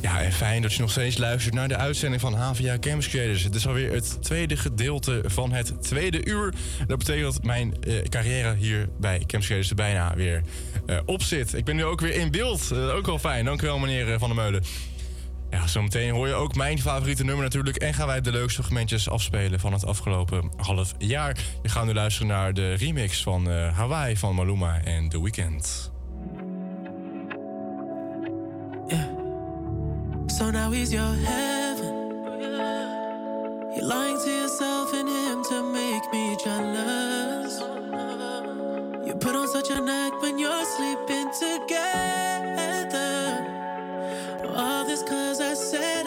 Speaker 4: Ja, en fijn dat je nog steeds luistert naar de uitzending van HVA Campus Creators. Het is alweer het tweede gedeelte van het tweede uur. Dat betekent dat mijn eh, carrière hier bij Campus Creators er bijna weer eh, op zit. Ik ben nu ook weer in beeld. Eh, ook wel fijn. Dank u wel, meneer Van der Meulen. Zometeen hoor je ook mijn favoriete nummer natuurlijk. En gaan wij de leukste fragmentjes afspelen van het afgelopen half jaar. Je gaat nu luisteren naar de remix van eh, Hawaii van Maluma en The Weeknd.
Speaker 26: So now he's your heaven. You're lying to yourself and him to make me jealous. You put on such an act when you're sleeping together. Said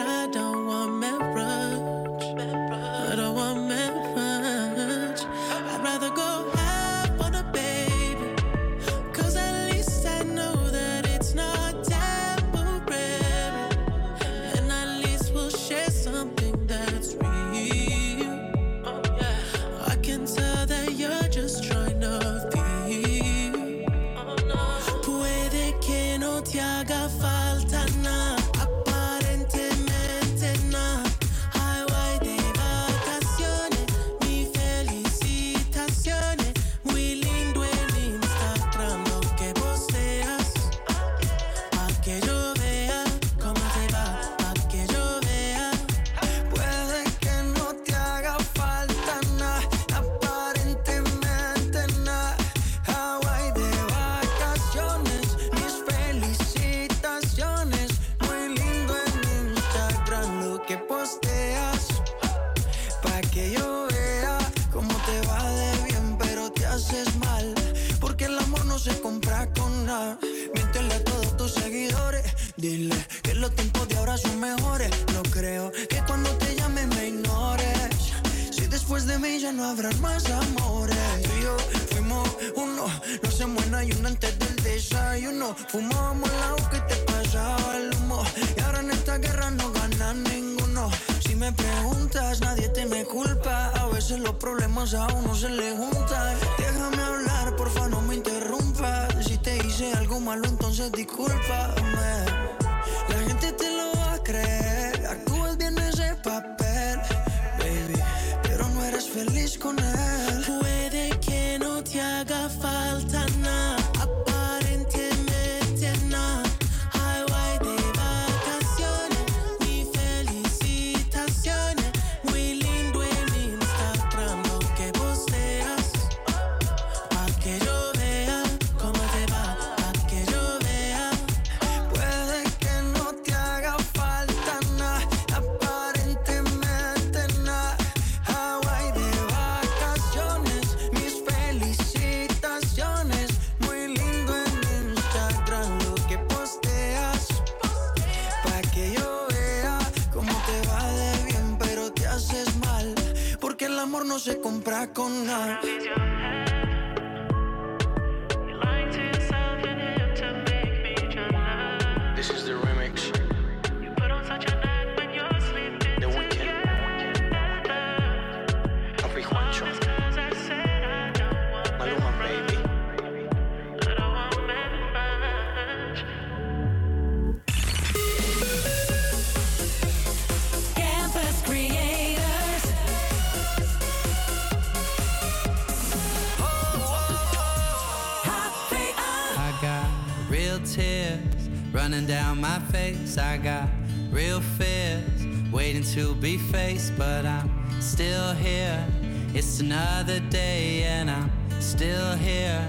Speaker 26: It's
Speaker 24: another day and I'm still here.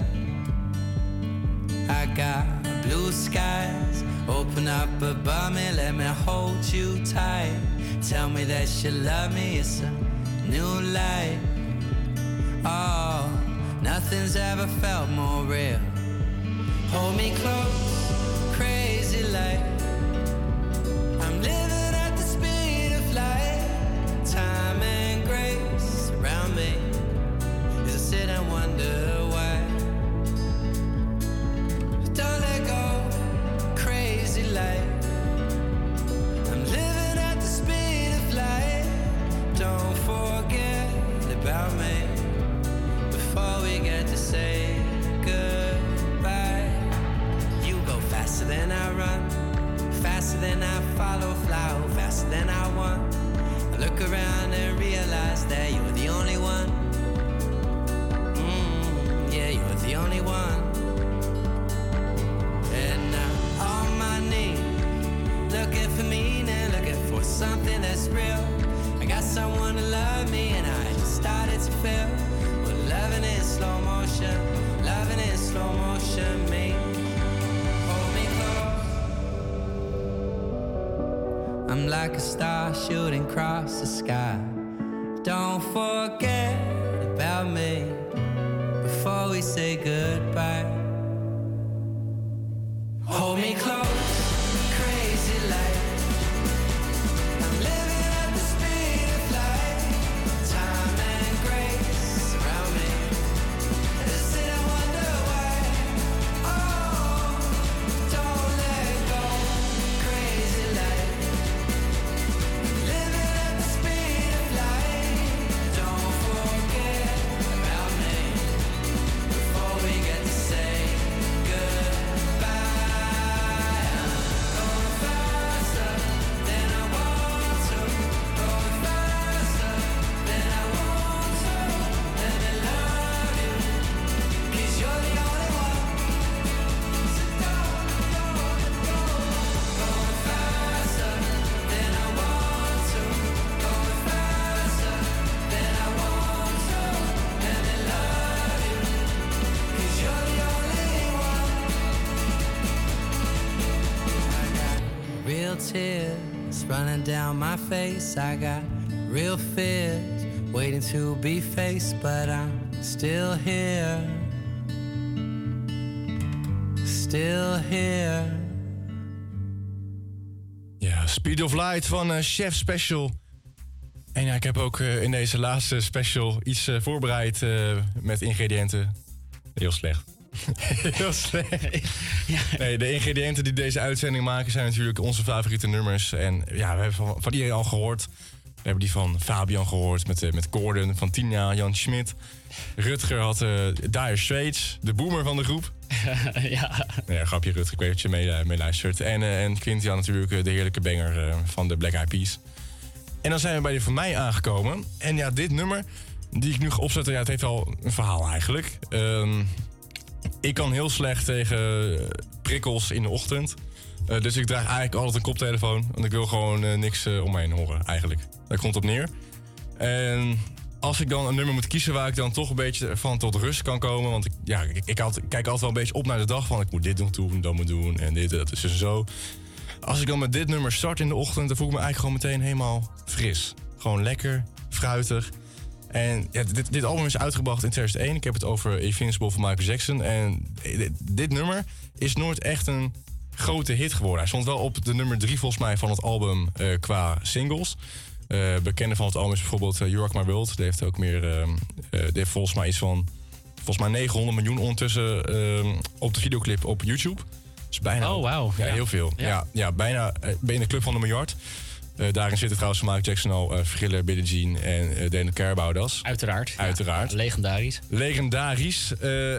Speaker 24: I got blue skies. Open up above me, let me hold you tight. Tell me that you love me wonder down my face. I got real waiting to be faced, but I'm still here. Still here.
Speaker 4: Ja, Speed of Light van eh, Chef Special. En ja, ik heb ook eh, in deze laatste special iets eh, voorbereid met ingrediënten. Heel slecht. Heel slecht. Nee, de ingrediënten die deze uitzending maken zijn natuurlijk onze favoriete nummers. En ja, we hebben van, van iedereen al gehoord. We hebben die van Fabian gehoord met, eh, met Gordon, van Tina, Jan Schmid. Rutger had eh Dire Straits, de boomer van de groep.
Speaker 27: ja.
Speaker 4: Ja, grapje Rutger, ik weet dat je mee, eh, mee luistert. En, eh en Quinty had natuurlijk de heerlijke banger van de Black Eyed Peas. En dan zijn we bij die van mij aangekomen. En ja, dit nummer die ik nu ga opzetten, ja, het heeft al een verhaal eigenlijk. Ehm, ik kan heel slecht tegen eh, prikkels in de ochtend. Eh, dus ik draag eigenlijk altijd een koptelefoon. Want ik wil gewoon eh, niks om me heen horen, eigenlijk. Daar komt op neer. En als ik dan een nummer moet kiezen waar ik dan toch een beetje van tot rust kan komen. Want ik, ja, ik, ik, kijk altijd wel een beetje op naar de dag van ik moet dit doen, dat moet doen en dit, dat is en zo. Als ik dan met dit nummer start in de ochtend, dan voel ik me eigenlijk gewoon meteen helemaal fris. Gewoon lekker, fruitig. En ja, dit, dit album is uitgebracht in 2001. Ik heb het over Invincible van Michael Jackson. En dit, dit nummer is nooit echt een grote hit geworden. Hij stond wel op de nummer drie volgens mij van het album eh, qua singles. Eh bekende van het album is bijvoorbeeld uh, You Rock My World. Die heeft ook meer, ehm, eh, die heeft volgens mij iets van volgens mij 900 miljoen ondertussen ehm, op de videoclip op YouTube. Dus bijna.
Speaker 27: Oh, wauw.
Speaker 4: Ja,
Speaker 27: Ja.
Speaker 4: heel veel.
Speaker 27: Ja.
Speaker 4: Ja, ja, bijna ben je in de club van de miljard. Eh, daarin zitten trouwens Michael Jackson al eh Thriller, Billie Jean en eh Dana.
Speaker 27: Uiteraard.
Speaker 4: Uiteraard.
Speaker 27: Legendarisch.
Speaker 4: Legendarisch.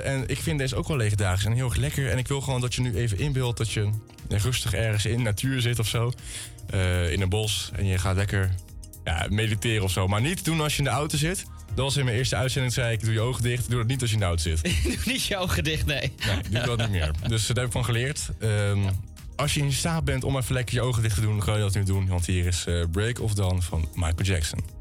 Speaker 4: En ik vind deze ook wel legendarisch en heel erg lekker. En ik wil gewoon dat je nu even inbeeldt dat je rustig ergens in de natuur zit of zo. In een bos. En je gaat lekker ja, mediteren of zo. Maar niet doen als je in de auto zit. Dat was in mijn eerste uitzending, zei ik, doe je ogen dicht. Doe dat niet als je in de auto zit.
Speaker 27: Doe niet je ogen dicht, nee.
Speaker 4: Nee, doe dat niet meer. Dus daar heb ik van geleerd. Ehm, Als je in staat bent om even lekker je ogen dicht te doen, kan je dat nu doen. Want hier is eh, Break of Dawn van Michael Jackson.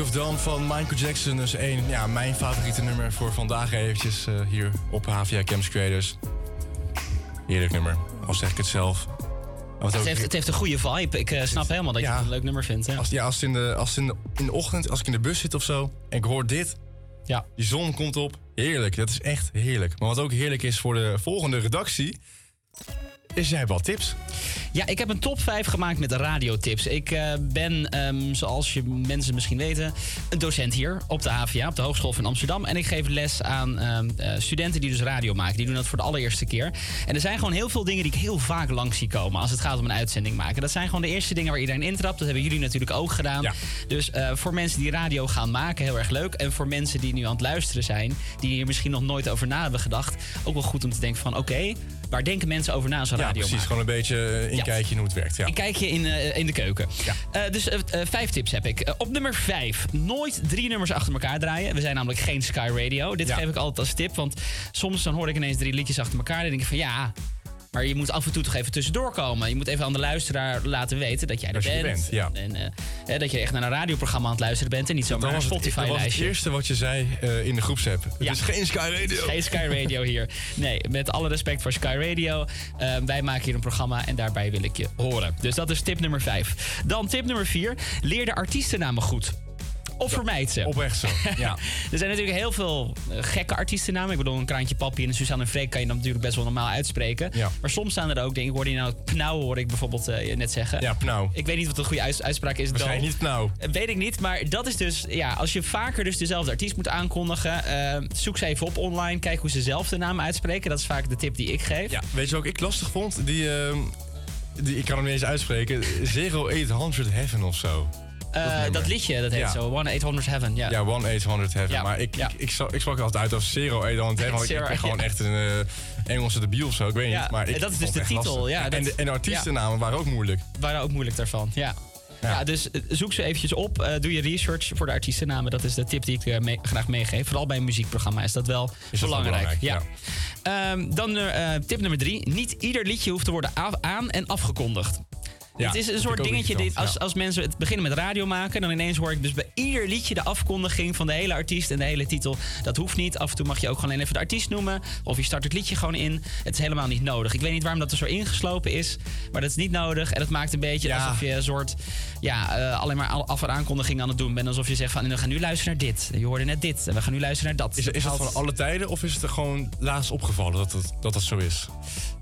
Speaker 26: Of Dawn
Speaker 4: van Michael Jackson. Dus één, ja, mijn favoriete nummer voor vandaag eventjes eh, hier op HVA Camps Creators. Heerlijk nummer, al zeg ik het zelf.
Speaker 8: Het
Speaker 4: ook-
Speaker 8: heeft, het heeft een goede vibe. Ik eh, snap helemaal dat je het een leuk nummer vindt. Ja.
Speaker 4: Als, ja, als, het in de, als in, de, in de ochtend, als ik in de bus zit of zo en ik hoor dit.
Speaker 8: Ja.
Speaker 4: Die zon komt op. Heerlijk, dat is echt heerlijk. Maar wat ook heerlijk is voor de volgende redactie, is jij hebt wat tips.
Speaker 8: Ja, ik heb een top 5 gemaakt met radiotips. Ik eh, ben, ehm, zoals je mensen misschien weten, een docent hier op de HVA, op de Hogeschool van Amsterdam. En ik geef les aan ehm, eh, studenten die dus radio maken. Die doen dat voor de allereerste keer. En er zijn gewoon heel veel dingen die ik heel vaak langs zie komen als het gaat om een uitzending maken. Dat zijn gewoon de eerste dingen waar iedereen intrapt. Dat hebben jullie natuurlijk ook gedaan. Dus eh, voor mensen die radio gaan maken, heel erg leuk. En voor mensen die nu aan het luisteren zijn, die hier misschien nog nooit over na hebben gedacht, ook wel goed om te denken van oké, waar denken mensen over na als ze
Speaker 4: Ja,
Speaker 8: radio
Speaker 4: precies.
Speaker 8: maken?
Speaker 4: Gewoon een beetje eh, inkijkje in hoe het werkt. Ja.
Speaker 8: Een kijkje in, eh, in de keuken. Eh, dus vijf tips heb ik. Op nummer vijf. Nooit drie nummers achter elkaar draaien. We zijn namelijk geen Sky Radio. Dit geef ik altijd als tip. Want soms dan hoor ik ineens drie liedjes achter elkaar. En denk ik van ja... Maar je moet af en toe toch even tussendoor komen. Je moet even aan de luisteraar laten weten dat jij er bent.
Speaker 4: bent, ja.
Speaker 8: En eh, dat je echt naar een radioprogramma aan het luisteren bent. En niet zomaar naar
Speaker 4: het, dat was het
Speaker 8: Spotify-lijstje.
Speaker 4: eerste wat je zei eh, in de groepsapp. Het
Speaker 8: Ja.
Speaker 4: is geen Sky Radio.
Speaker 8: Geen Sky Radio hier. Nee, met alle respect voor Sky Radio. eh, wij maken hier een programma en daarbij wil ik je horen. Dus dat is tip nummer 5. Dan tip nummer 4. Leer de artiestennamen goed. Of vermijd ze.
Speaker 4: Oprecht zo, ja.
Speaker 8: er zijn natuurlijk heel veel eh, gekke artiestennamen. Ik bedoel, een Kraantje Papi en een Suzanne Freek kan je dan natuurlijk best wel normaal uitspreken.
Speaker 4: Ja.
Speaker 8: Maar soms staan er ook dingen. Ik hoorde je nou Knauw, hoorde ik bijvoorbeeld eh, net zeggen.
Speaker 4: Ja, Pnauw.
Speaker 8: Ik weet niet wat een goede uits- uitspraak is.
Speaker 4: Waarschijnlijk niet Pnauw.
Speaker 8: eh, Weet ik niet, maar dat is dus, ja, als je vaker dus dezelfde artiest moet aankondigen, zoek ze even op online, kijk hoe ze zelf de naam uitspreken. Dat is vaak de tip die ik geef.
Speaker 4: Ja, weet je wat ik lastig vond? Die, ehm, die, ik kan hem niet eens uitspreken. 0800 Heaven of zo.
Speaker 8: Eh, dat liedje, dat heet
Speaker 4: Ja.
Speaker 8: zo, 1-800 Heaven. Ja.
Speaker 4: Ja, 1800 Heaven.
Speaker 8: Ja,
Speaker 4: Maar ik, ik, ik, sprak- ik sprak altijd uit als 0800 Heaven. Want ik, ben gewoon echt een eh, Engelse debiel of zo. Ik weet niet. Maar ik,
Speaker 8: dat is dus de titel, ja,
Speaker 4: en, de, en de artiestennamen waren ook moeilijk.
Speaker 8: waren ook moeilijk daarvan. Ja. Ja. dus eh, zoek ze eventjes op. doe je research voor de artiestennamen. Dat is de tip die ik mee- graag meegeef. Vooral bij een muziekprogramma is dat wel
Speaker 4: Is dat
Speaker 8: belangrijk. ja. Ehm, dan tip nummer drie. Niet ieder liedje hoeft te worden aan- en afgekondigd.
Speaker 4: Ja,
Speaker 8: het is een
Speaker 4: dat
Speaker 8: soort dingetje. Dit, als, als mensen het beginnen met radio maken, dan ineens hoor ik dus bij ieder liedje de afkondiging van de hele artiest en de hele titel. Dat hoeft niet. Af en toe mag je ook gewoon even de artiest noemen. Of je start het liedje gewoon in. Het is helemaal niet nodig. Ik weet niet waarom dat er zo ingeslopen is, maar dat is niet nodig. En het maakt een beetje
Speaker 4: Ja.
Speaker 8: alsof je een soort ja, eh, alleen maar af- en aankondiging aan het doen bent. Alsof je zegt van we gaan nu luisteren naar dit. Je hoorde net dit. En we gaan nu luisteren naar dat.
Speaker 4: Is, is dat van alle tijden of is het er gewoon laatst opgevallen dat het, dat, dat zo is?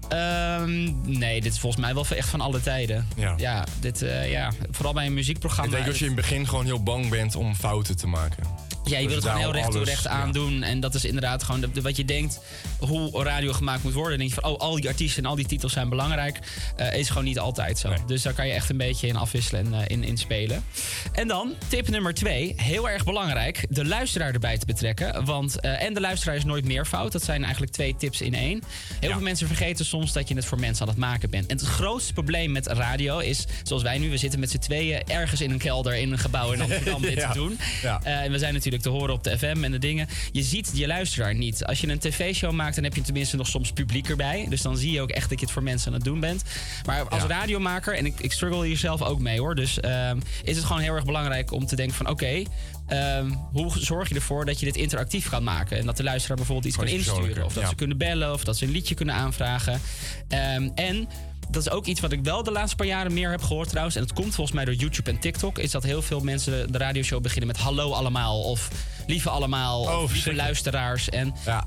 Speaker 8: Ehm, nee, dit is volgens mij wel echt van alle tijden.
Speaker 4: Ja.
Speaker 8: dit, eh, ja vooral bij een
Speaker 4: Ik
Speaker 8: muziekprogramma.
Speaker 4: denk dat je in het begin gewoon heel bang bent om fouten te maken.
Speaker 8: Ja, je
Speaker 4: Dus
Speaker 8: wil het gewoon heel recht toe recht
Speaker 4: ja.
Speaker 8: aandoen. En dat is inderdaad gewoon de, de- wat je denkt hoe radio gemaakt moet worden. Dan denk je van, oh, al die artiesten en al die titels zijn belangrijk. Eh, is gewoon niet altijd zo. Dus daar kan je echt een beetje in afwisselen en eh, in, in spelen. En dan, tip nummer twee. Heel erg belangrijk, de luisteraar erbij te betrekken. Want, en de luisteraar is nooit meer fout. Dat zijn eigenlijk twee tips in één. Heel veel mensen vergeten soms dat je het voor mensen aan het maken bent. En het grootste probleem met radio is, zoals wij nu, we zitten met z'n tweeën ergens in een kelder in een gebouw in Amsterdam dit
Speaker 4: Ja.
Speaker 8: te doen.
Speaker 4: Ja.
Speaker 8: Eh, en we zijn natuurlijk te horen op de FM en de dingen. Je ziet je luisteraar niet. Als je een tv-show maakt, dan heb je tenminste nog soms publiek erbij. Dus dan zie je ook echt dat je het voor mensen aan het doen bent. Maar als
Speaker 4: Ja.
Speaker 8: radiomaker, en ik, ik struggle hier zelf ook mee hoor. Dus ehm, is het gewoon heel erg belangrijk om te denken van oké. Ehm, hoe zorg je ervoor dat je dit interactief kan maken? En dat de luisteraar bijvoorbeeld iets kan insturen. Of dat ze kunnen bellen. Of dat ze een liedje kunnen aanvragen. Ehm, en dat is ook iets wat ik wel de laatste paar jaren meer heb gehoord trouwens. En dat komt volgens mij door YouTube en TikTok. Is dat heel veel mensen de radioshow beginnen met hallo allemaal. Of lieve allemaal. of lieve luisteraars. En ja,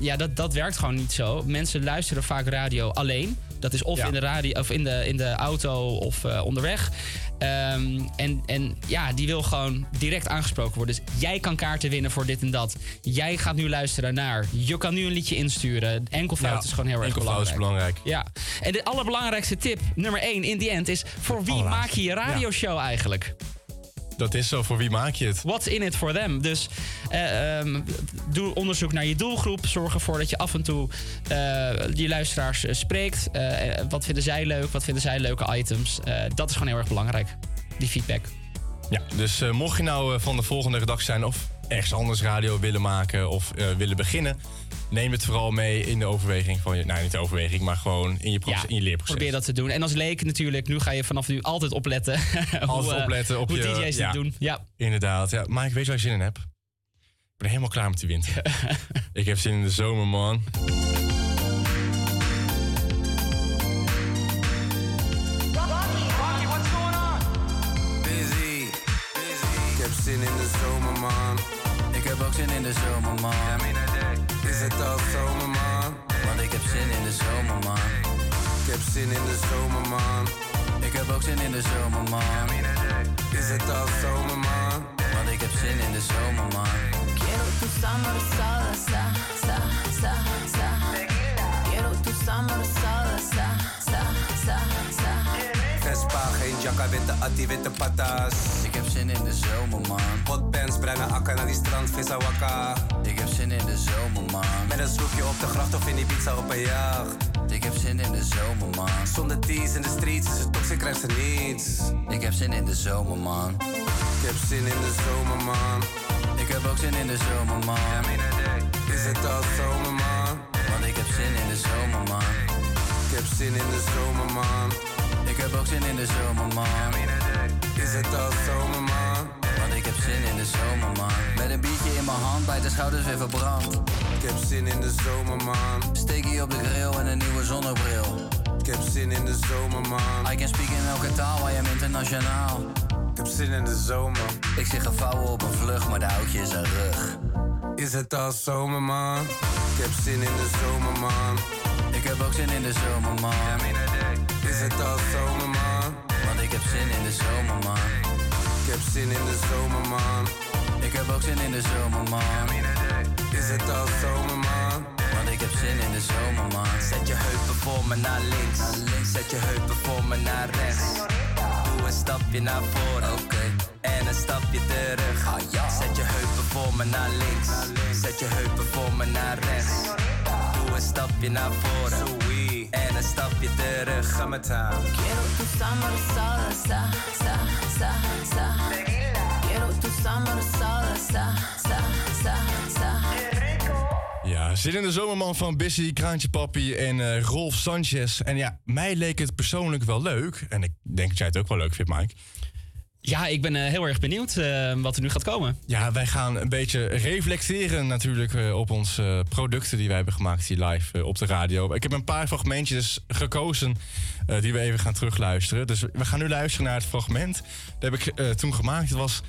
Speaker 8: ja dat, dat werkt gewoon niet zo. Mensen luisteren vaak radio alleen. Dat is of
Speaker 4: Ja.
Speaker 8: in de radio of in de, in de auto of eh, onderweg. Ehm, en, en ja, die wil gewoon direct aangesproken worden. Dus jij kan kaarten winnen voor dit en dat. Jij gaat nu luisteren naar. Je kan nu een liedje insturen. Enkelvoud
Speaker 4: Ja,
Speaker 8: is gewoon heel erg
Speaker 4: enkelvoud is
Speaker 8: belangrijk.
Speaker 4: belangrijk.
Speaker 8: Ja. En de allerbelangrijkste tip, nummer 1 in die end, is: voor wie maak je je radioshow eigenlijk?
Speaker 4: Dat is zo, voor wie maak je het?
Speaker 8: What's in it for them? Dus eh, ehm, doe onderzoek naar je doelgroep. Zorg ervoor dat je af en toe eh, je luisteraars eh, spreekt. Wat vinden zij leuk? Wat vinden zij leuke items? Dat is gewoon heel erg belangrijk. Die feedback.
Speaker 4: Ja, dus mocht je nou van de volgende redactie zijn of ergens anders radio willen maken of willen beginnen, neem het vooral mee in de overweging van je. Nou, niet de overweging, maar gewoon in je, proces, in je leerproces.
Speaker 8: Probeer dat te doen. En als leek natuurlijk, nu ga je vanaf nu altijd opletten. hoe,
Speaker 4: Altijd
Speaker 8: eh,
Speaker 4: opletten op
Speaker 8: hoe
Speaker 4: je...
Speaker 8: DJ's
Speaker 4: ja,
Speaker 8: dit doen. Ja.
Speaker 4: Inderdaad. Ja, Mike, weet je waar je zin in hebt? Ik ben helemaal klaar met die winter. ik heb zin in de zomer, man.
Speaker 28: Busy, busy. Ik heb zin in de zomer, man. Ik heb ook zin in de zomer, man. Is het al zomer, man? Want ik heb zin in de zomer, man. Ik heb zin in de zomer, man. Ik heb ook zin in de zomer, man. Is het al zomer, man? Want ik heb zin in de zomer, man.
Speaker 15: Quiero tu summer salsa, sa, sa, sa. Quiero tu summer salsa, sa, sa, sa.
Speaker 28: Vespa, geen jacka, witte atti, witte patas. Ik heb zin in de zomer, man. Hotpants, bruine akka naar die strand, vissa wakka. Ik heb zin in de zomer, man. Met een sloepje op de gracht of in die pizza op een jacht. Ik heb zin in de zomer, man. Zonder tees in de streets, is het toxic, krijgt ze niets. Ik heb zin in de zomer, man. Ik heb zin in de zomer, man. Ik heb ook zin in de zomer, man. Is het al zomer, man? Want ik heb zin in de zomer, man. Ik heb zin in de zomer, man. Ik heb ook zin in de zomer, man. Is het al zomer, man? Want ik heb zin in de zomer, man. Met een biertje in mijn hand, bij de schouders weer verbrand. Ik heb zin in de zomer, man. Steekie op de grill en een nieuwe zonnebril. Ik heb zin in de zomer, man. I can speak in elke taal, I am internationaal. Ik heb zin in de zomer. Ik zie gevouwen op een vlucht, maar de houtje is een rug. Is het al zomer, man? Ik heb zin in de zomer, man. Ik heb ook zin in de zomer, man. Is het al zomer, man? Want ik heb zin in de zomer, man. Ik heb zin in de zomer, man. Ik heb ook zin in de zomer, man. Is het al zomer, man? Want ik heb zin in de zomer, man. Zet je heupen voor me naar links. Zet je heupen voor me naar rechts. Doe een stapje naar voren. Oké. En een stapje terug. Zet je heupen voor me naar links. Zet je heupen voor me naar rechts. Doe een stapje naar voren. En een stapje terug. Ga met haar.
Speaker 15: Quiero tu summer salsa, sa, sa, sa. Quiero tu summer salsa, sa, sa, sa.
Speaker 4: Ja, zit in de zomerman van Bissy, Kraantje Papi en eh, Rolf Sanchez. En ja, mij leek het persoonlijk wel leuk. En ik denk dat jij het ook wel leuk vindt, Mike.
Speaker 8: Ja, ik ben eh, heel erg benieuwd eh, wat er nu gaat komen.
Speaker 4: Ja, wij gaan een beetje reflecteren natuurlijk eh, op onze producten die wij hebben gemaakt hier live op de radio. Ik heb een paar fragmentjes gekozen die we even gaan terugluisteren. Dus we gaan nu luisteren naar het fragment. Dat heb ik toen gemaakt. Het was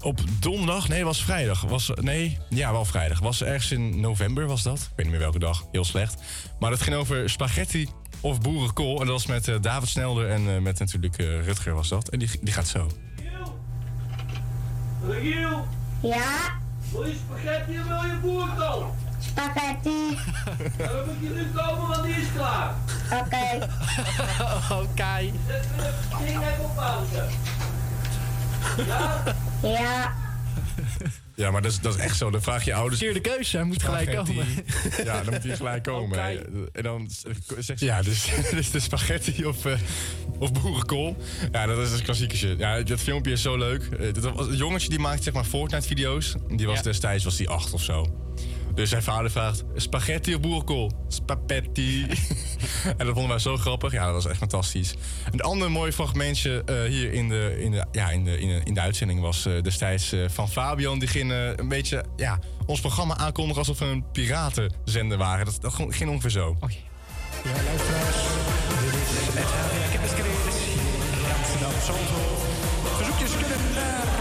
Speaker 4: op donderdag, nee, was vrijdag. Was, nee, ja, wel vrijdag. Was ergens in november was dat. Ik weet niet meer welke dag, heel slecht. Maar het ging over spaghetti of boerenkool. En dat was met eh, David Snelder en eh, met natuurlijk eh, Rutger was dat. En die, die gaat zo.
Speaker 10: Regiel,
Speaker 29: Ja,
Speaker 10: wil je spaghetti of wil je boerenkool?
Speaker 29: spaghetti.
Speaker 10: Ja, dan moet je nu komen, want die is klaar.
Speaker 29: Oké.
Speaker 10: Oké. Zet de ding even op pauze. Ja?
Speaker 29: Ja.
Speaker 4: Ja, maar dat is, dat is echt zo. Dan vraag je ouders...
Speaker 3: de keuze, hij moet gelijk komen.
Speaker 4: Ja, dan moet hij gelijk komen. En dan zegt ze... Ja, dus, dus de spaghetti of, eh, of boerenkool. Ja, dat is een klassieke shit. Ja, dat filmpje is zo leuk. Eh, dat was een jongetje die maakt zeg maar Fortnite-video's. Die was
Speaker 8: Ja.
Speaker 4: destijds was die acht of zo. Dus zijn vader vraagt, spaghetti of boerenkool? Spaghetti. en dat vonden wij zo grappig. Ja, dat was echt fantastisch. Een ander mooi fragmentje eh, hier in de, in, de, ja, in, de, in, de, in de uitzending was eh, destijds eh, van Fabian. Die ging een beetje ja, ons programma aankondigen alsof we een piratenzender waren. Dat, dat ging ongeveer zo.
Speaker 3: Ja, luisteraars. Dit is het Amsterdam Zandvoort. Verzoekjes kunnen naar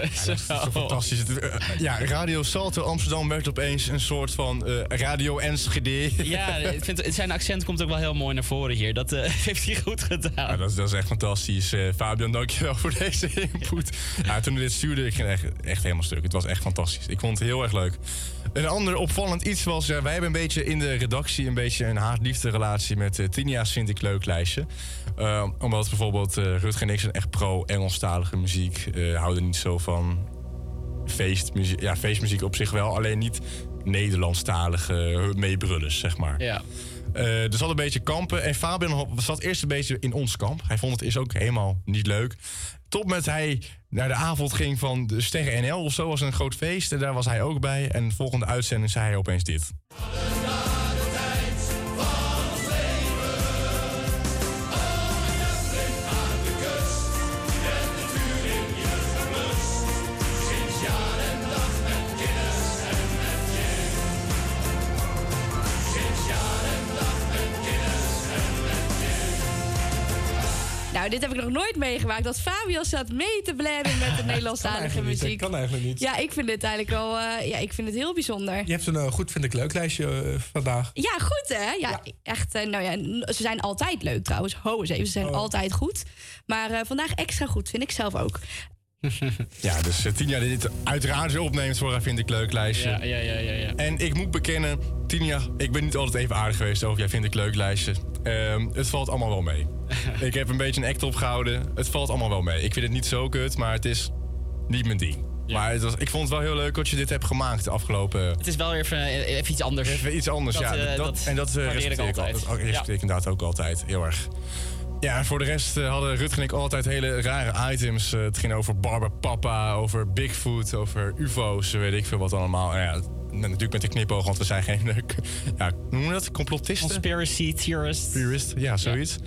Speaker 4: dat is zo fantastisch. Eh, Ja, Radio Salto Amsterdam werd opeens een soort van eh, Radio Enschede.
Speaker 8: Ja, ik vind, zijn accent komt ook wel heel mooi naar voren hier. Dat eh, heeft hij goed gedaan.
Speaker 4: Ja, dat, is, dat is echt fantastisch. Eh, Fabian, dankjewel voor deze input. Ja, toen we dit stuurde, ik ging echt, echt helemaal stuk. Het was echt fantastisch. Ik vond het heel erg leuk. Een ander opvallend iets was... Wij hebben een beetje in de redactie... een beetje een haat-liefde relatie met uh, Tinia's vind ik leuk lijstje. Omdat bijvoorbeeld Rutger en ik zijn echt pro-Engelstalige muziek. houden niet zo van feestmuziek. Ja, feestmuziek op zich wel. Alleen niet Nederlandstalige meebrullers, zeg maar.
Speaker 8: Ja.
Speaker 4: Dus we hadden een beetje kampen. En Fabian zat eerst een beetje in ons kamp. Hij vond het is ook helemaal niet leuk. Tot met hij naar de avond ging van de Sterren NL of zo. was een groot feest. En daar was hij ook bij. En de volgende uitzending zei hij opeens dit.
Speaker 30: Nooit meegemaakt. Dat Fabian zat mee te blaren met de Nederlandstalige muziek.
Speaker 31: Kan eigenlijk niet.
Speaker 30: Ja, ik vind dit eigenlijk wel... eh, ja, ik vind het heel bijzonder.
Speaker 31: Je hebt een eh, goed, vind ik, leuk lijstje eh, vandaag.
Speaker 30: Ja, goed hè? Ja, echt. nou ja, ze zijn altijd leuk trouwens. Ho eens even, ze zijn
Speaker 31: Oh.
Speaker 30: altijd goed. Maar vandaag extra goed, vind ik zelf ook.
Speaker 4: Ja, dus uh, Tinja die dit uiteraard weer opneemt voor haar vind ik leuk lijstje.
Speaker 8: Ja, ja, ja, ja, ja.
Speaker 4: En ik moet bekennen, Tinja, ik ben niet altijd even aardig geweest over jij vind ik leuk lijstje. Ehm, het valt allemaal wel mee. ik heb een beetje een act opgehouden. Het valt allemaal wel mee. Ik vind het niet zo kut, maar het is niet mijn ding. Maar het was, ik vond het wel heel leuk dat je dit hebt gemaakt de afgelopen...
Speaker 8: Het is wel weer even, eh, even iets anders.
Speaker 4: Even iets anders,
Speaker 8: Dat,
Speaker 4: ja.
Speaker 8: eh,
Speaker 4: dat,
Speaker 8: dat
Speaker 4: en dat eh, respecteer ik, al-
Speaker 8: altijd.
Speaker 4: dat respecteer ik inderdaad ook altijd heel erg. Ja, voor de rest eh, hadden Rutger en ik altijd hele rare items. Eh, het ging over Barbapapa, over Bigfoot, over ufo's, weet ik veel wat allemaal. En ja, natuurlijk met de knipoog, want we zijn geen... ja, hoe noem je dat? Complotisten?
Speaker 8: Conspiracy theorist.
Speaker 4: Theorist, ja, zoiets.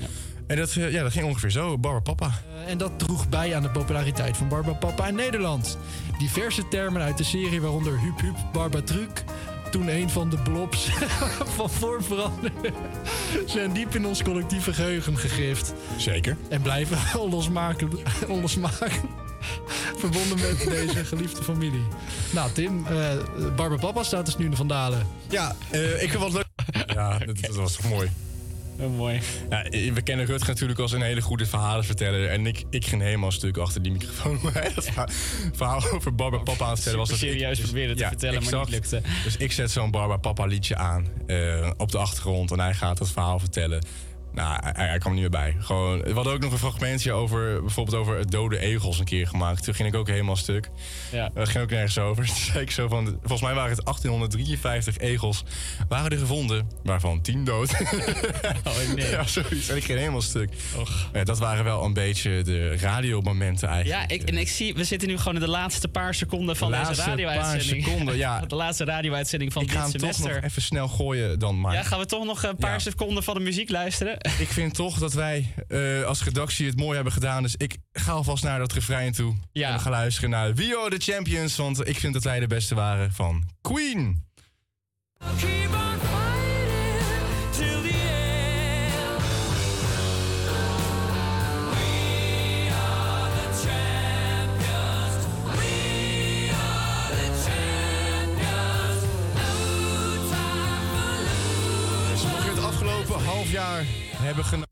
Speaker 4: En dat, eh, ja, dat ging ongeveer zo, Barbapapa.
Speaker 29: Eh, En dat droeg bij aan de populariteit van Barbapapa in Nederland. Diverse termen uit de serie, waaronder Huub Huub, Barbatruc... toen een van de blobs van vorm veranderde... zijn diep in ons collectieve geheugen gegrift.
Speaker 4: Zeker.
Speaker 29: En blijven onlosmaken, onlosmaken verbonden met deze geliefde familie. Nou, Tim, eh Barbapapa staat dus nu in de Vandalen.
Speaker 4: Ja, eh, ik vind wat leuk. Ja, dat, dat was toch mooi.
Speaker 8: Mooi.
Speaker 4: Ja, we kennen Rutger natuurlijk als een hele goede verhalenverteller. En ik, ik ging helemaal stuk achter die microfoon. Dat verhaal- over Barbara Papa aan het vertellen was. Dat ik
Speaker 8: serieus
Speaker 4: dus-
Speaker 8: proberen te vertellen, maar niet lukte.
Speaker 4: Dus ik zet zo'n Barbara Papa liedje aan eh, op de achtergrond. En hij gaat het verhaal vertellen. Nou, hij, hij kwam er niet meer bij. Gewoon, we hadden ook nog een fragmentje over, bijvoorbeeld over het dode egels een keer gemaakt. Toen ging ik ook helemaal stuk.
Speaker 8: Ja.
Speaker 4: Dat ging ook nergens over. Toen zei ik zo van, volgens mij waren het 1853 egels waren er gevonden, waarvan 10 dood.
Speaker 8: Oh, nee.
Speaker 4: Ja, zoiets. En ik ging helemaal stuk. Ja, dat waren wel een beetje de radiomomenten eigenlijk.
Speaker 8: Ja, ik, en ik zie, we zitten nu gewoon in de laatste paar seconden van
Speaker 4: De
Speaker 8: deze
Speaker 4: laatste
Speaker 8: radio-uitzending.
Speaker 4: paar seconden, ja.
Speaker 8: De laatste radio-uitzending van
Speaker 4: ik ga
Speaker 8: dit
Speaker 4: hem toch
Speaker 8: semester.
Speaker 4: nog even snel gooien dan maar.
Speaker 8: Ja, gaan we toch nog een paar
Speaker 4: Ja.
Speaker 8: seconden van de muziek luisteren?
Speaker 4: Ik vind toch dat wij eh, als redactie het mooi hebben gedaan. Dus ik ga alvast naar dat refrein toe.
Speaker 8: Ja.
Speaker 4: En we gaan luisteren naar We Are The Champions. Want ik vind dat wij de beste waren van Queen.
Speaker 25: We are the champions. We are the champions. No time for
Speaker 4: mocht je het afgelopen half jaar hebben genomen.